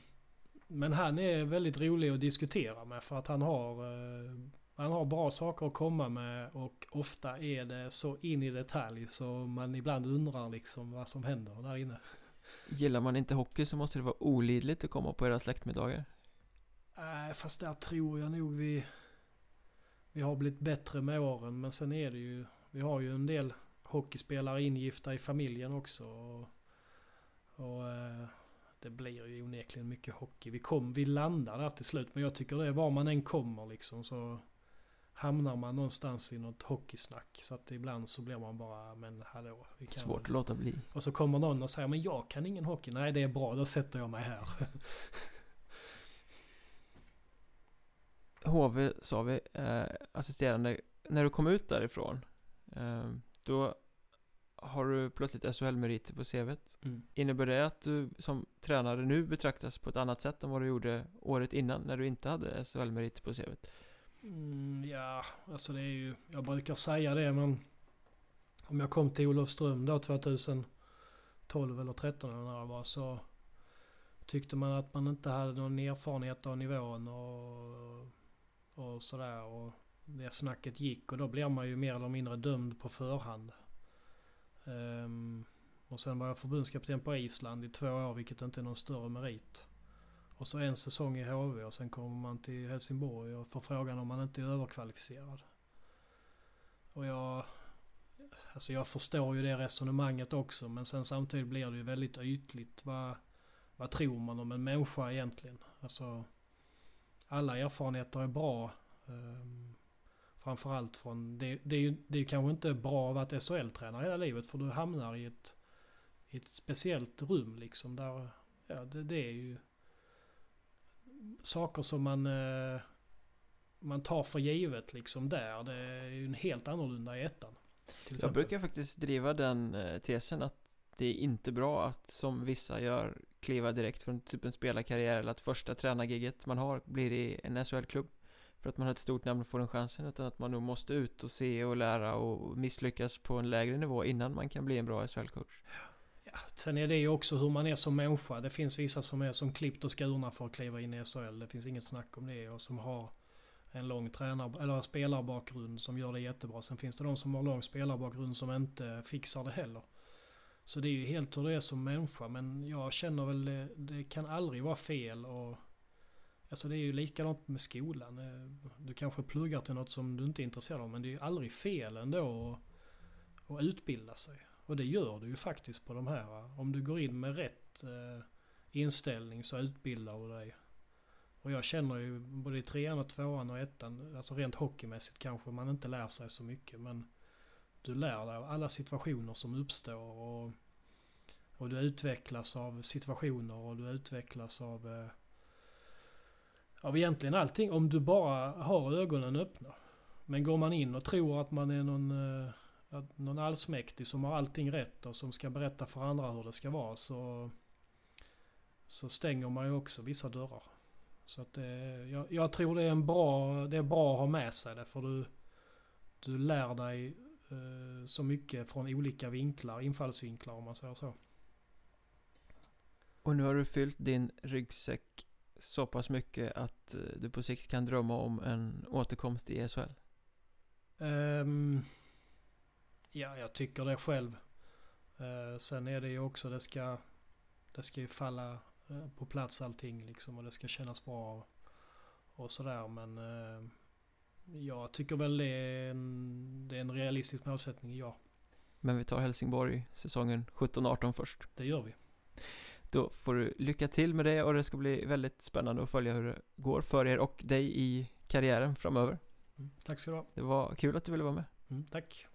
men han är väldigt rolig att diskutera med för att han har, uh, han har bra saker att komma med och ofta är det så in i detalj så man ibland undrar liksom vad som händer där inne. Gillar man inte hockey så måste det vara olidligt att komma på era släktmiddagar. Nej, fast där tror jag nog vi... Vi har blivit bättre med åren. Men sen är det ju... Vi har ju en del hockeyspelare ingifta i familjen också. Och, och eh, det blir ju onekligen mycket hockey. Vi, kom, vi landar där till slut. Men jag tycker det är var man än kommer liksom så hamnar man någonstans i något hockeysnack. Så att ibland så blir man bara, men hallå. Vi kan Svårt att låta bli. Och så kommer någon och säger, men jag kan ingen hockey. Nej, det är bra, då sätter jag mig här. [LAUGHS] HV sa vi, eh, assisterande, när du kom ut därifrån eh, Då har du plötsligt SHL-meriter på CVt mm. Innebär det att du som tränare nu betraktas på ett annat sätt än vad du gjorde året innan när du inte hade SHL-meriter på CVt? Mm, ja, alltså det är ju, jag brukar säga det men Om jag kom till Olofström då 2012 eller 13 eller när det var så Tyckte man att man inte hade någon erfarenhet av nivån och och sådär. Och det snacket gick och då blir man ju mer eller mindre dömd på förhand. Um, och sen var jag förbundskapten på Island i två år vilket inte är någon större merit. Och så en säsong i HV och sen kommer man till Helsingborg och får frågan om man inte är överkvalificerad. Och jag... Alltså jag förstår ju det resonemanget också men sen samtidigt blir det ju väldigt ytligt. Vad, vad tror man om en människa egentligen? Alltså alla erfarenheter är bra. Um, framförallt från... Det, det, är ju det är kanske inte bra att vara SHL-tränare hela livet för du hamnar i ett, i ett speciellt rum liksom där... Ja, det, det är ju saker som man, uh, man tar för givet liksom där. Det är ju en helt annorlunda i ettan. Jag brukar faktiskt driva den uh, tesen att det är inte bra att som vissa gör kliva direkt från typ en spelarkarriär eller att första tränargigget man har blir i en SHL-klubb för att man har ett stort namn och får den chansen utan att man nog måste ut och se och lära och misslyckas på en lägre nivå innan man kan bli en bra SHL-coach. Ja, sen är det ju också hur man är som människa. Det finns vissa som är som klippt och skurna för att kliva in i SHL. Det finns inget snack om det och som har en lång tränar eller spelarbakgrund som gör det jättebra. Sen finns det de som har lång spelarbakgrund som inte fixar det heller. Så det är ju helt hur det är som människa. Men jag känner väl det, det kan aldrig vara fel. Och, alltså det är ju likadant med skolan. Eh, du kanske pluggar till något som du inte är intresserad av. Men det är ju aldrig fel ändå att, att utbilda sig. Och det gör du ju faktiskt på de här. Om du går in med rätt eh, inställning så utbildar du dig. Och jag känner ju både i trean och tvåan och ettan, alltså rent hockeymässigt kanske man inte lär sig så mycket. Men du lär dig av alla situationer som uppstår. Och, och du utvecklas av situationer och du utvecklas av, eh, av egentligen allting. Om du bara har ögonen öppna. Men går man in och tror att man är någon, eh, någon allsmäktig som har allting rätt och som ska berätta för andra hur det ska vara så, så stänger man ju också vissa dörrar. Så att det, jag, jag tror det är, en bra, det är bra att ha med sig det för du, du lär dig så mycket från olika vinklar, infallsvinklar om man säger så. Och nu har du fyllt din ryggsäck så pass mycket att eh, du på sikt kan drömma om en återkomst i SHL? Um, ehm, ja, jag tycker det själv. Uh, sen är det ju också, det ska, det ska ju falla eh, på plats allting liksom och det ska kännas bra och sådär. Men eh, jag tycker väl det är, en, det är en realistisk målsättning, ja. Men vi tar Helsingborg säsongen 17-18 först. Det gör vi. Då får du lycka till med det och det ska bli väldigt spännande att följa hur det går för er och dig i karriären framöver. Mm, tack ska du ha. Det var kul att du ville vara med. Mm, tack.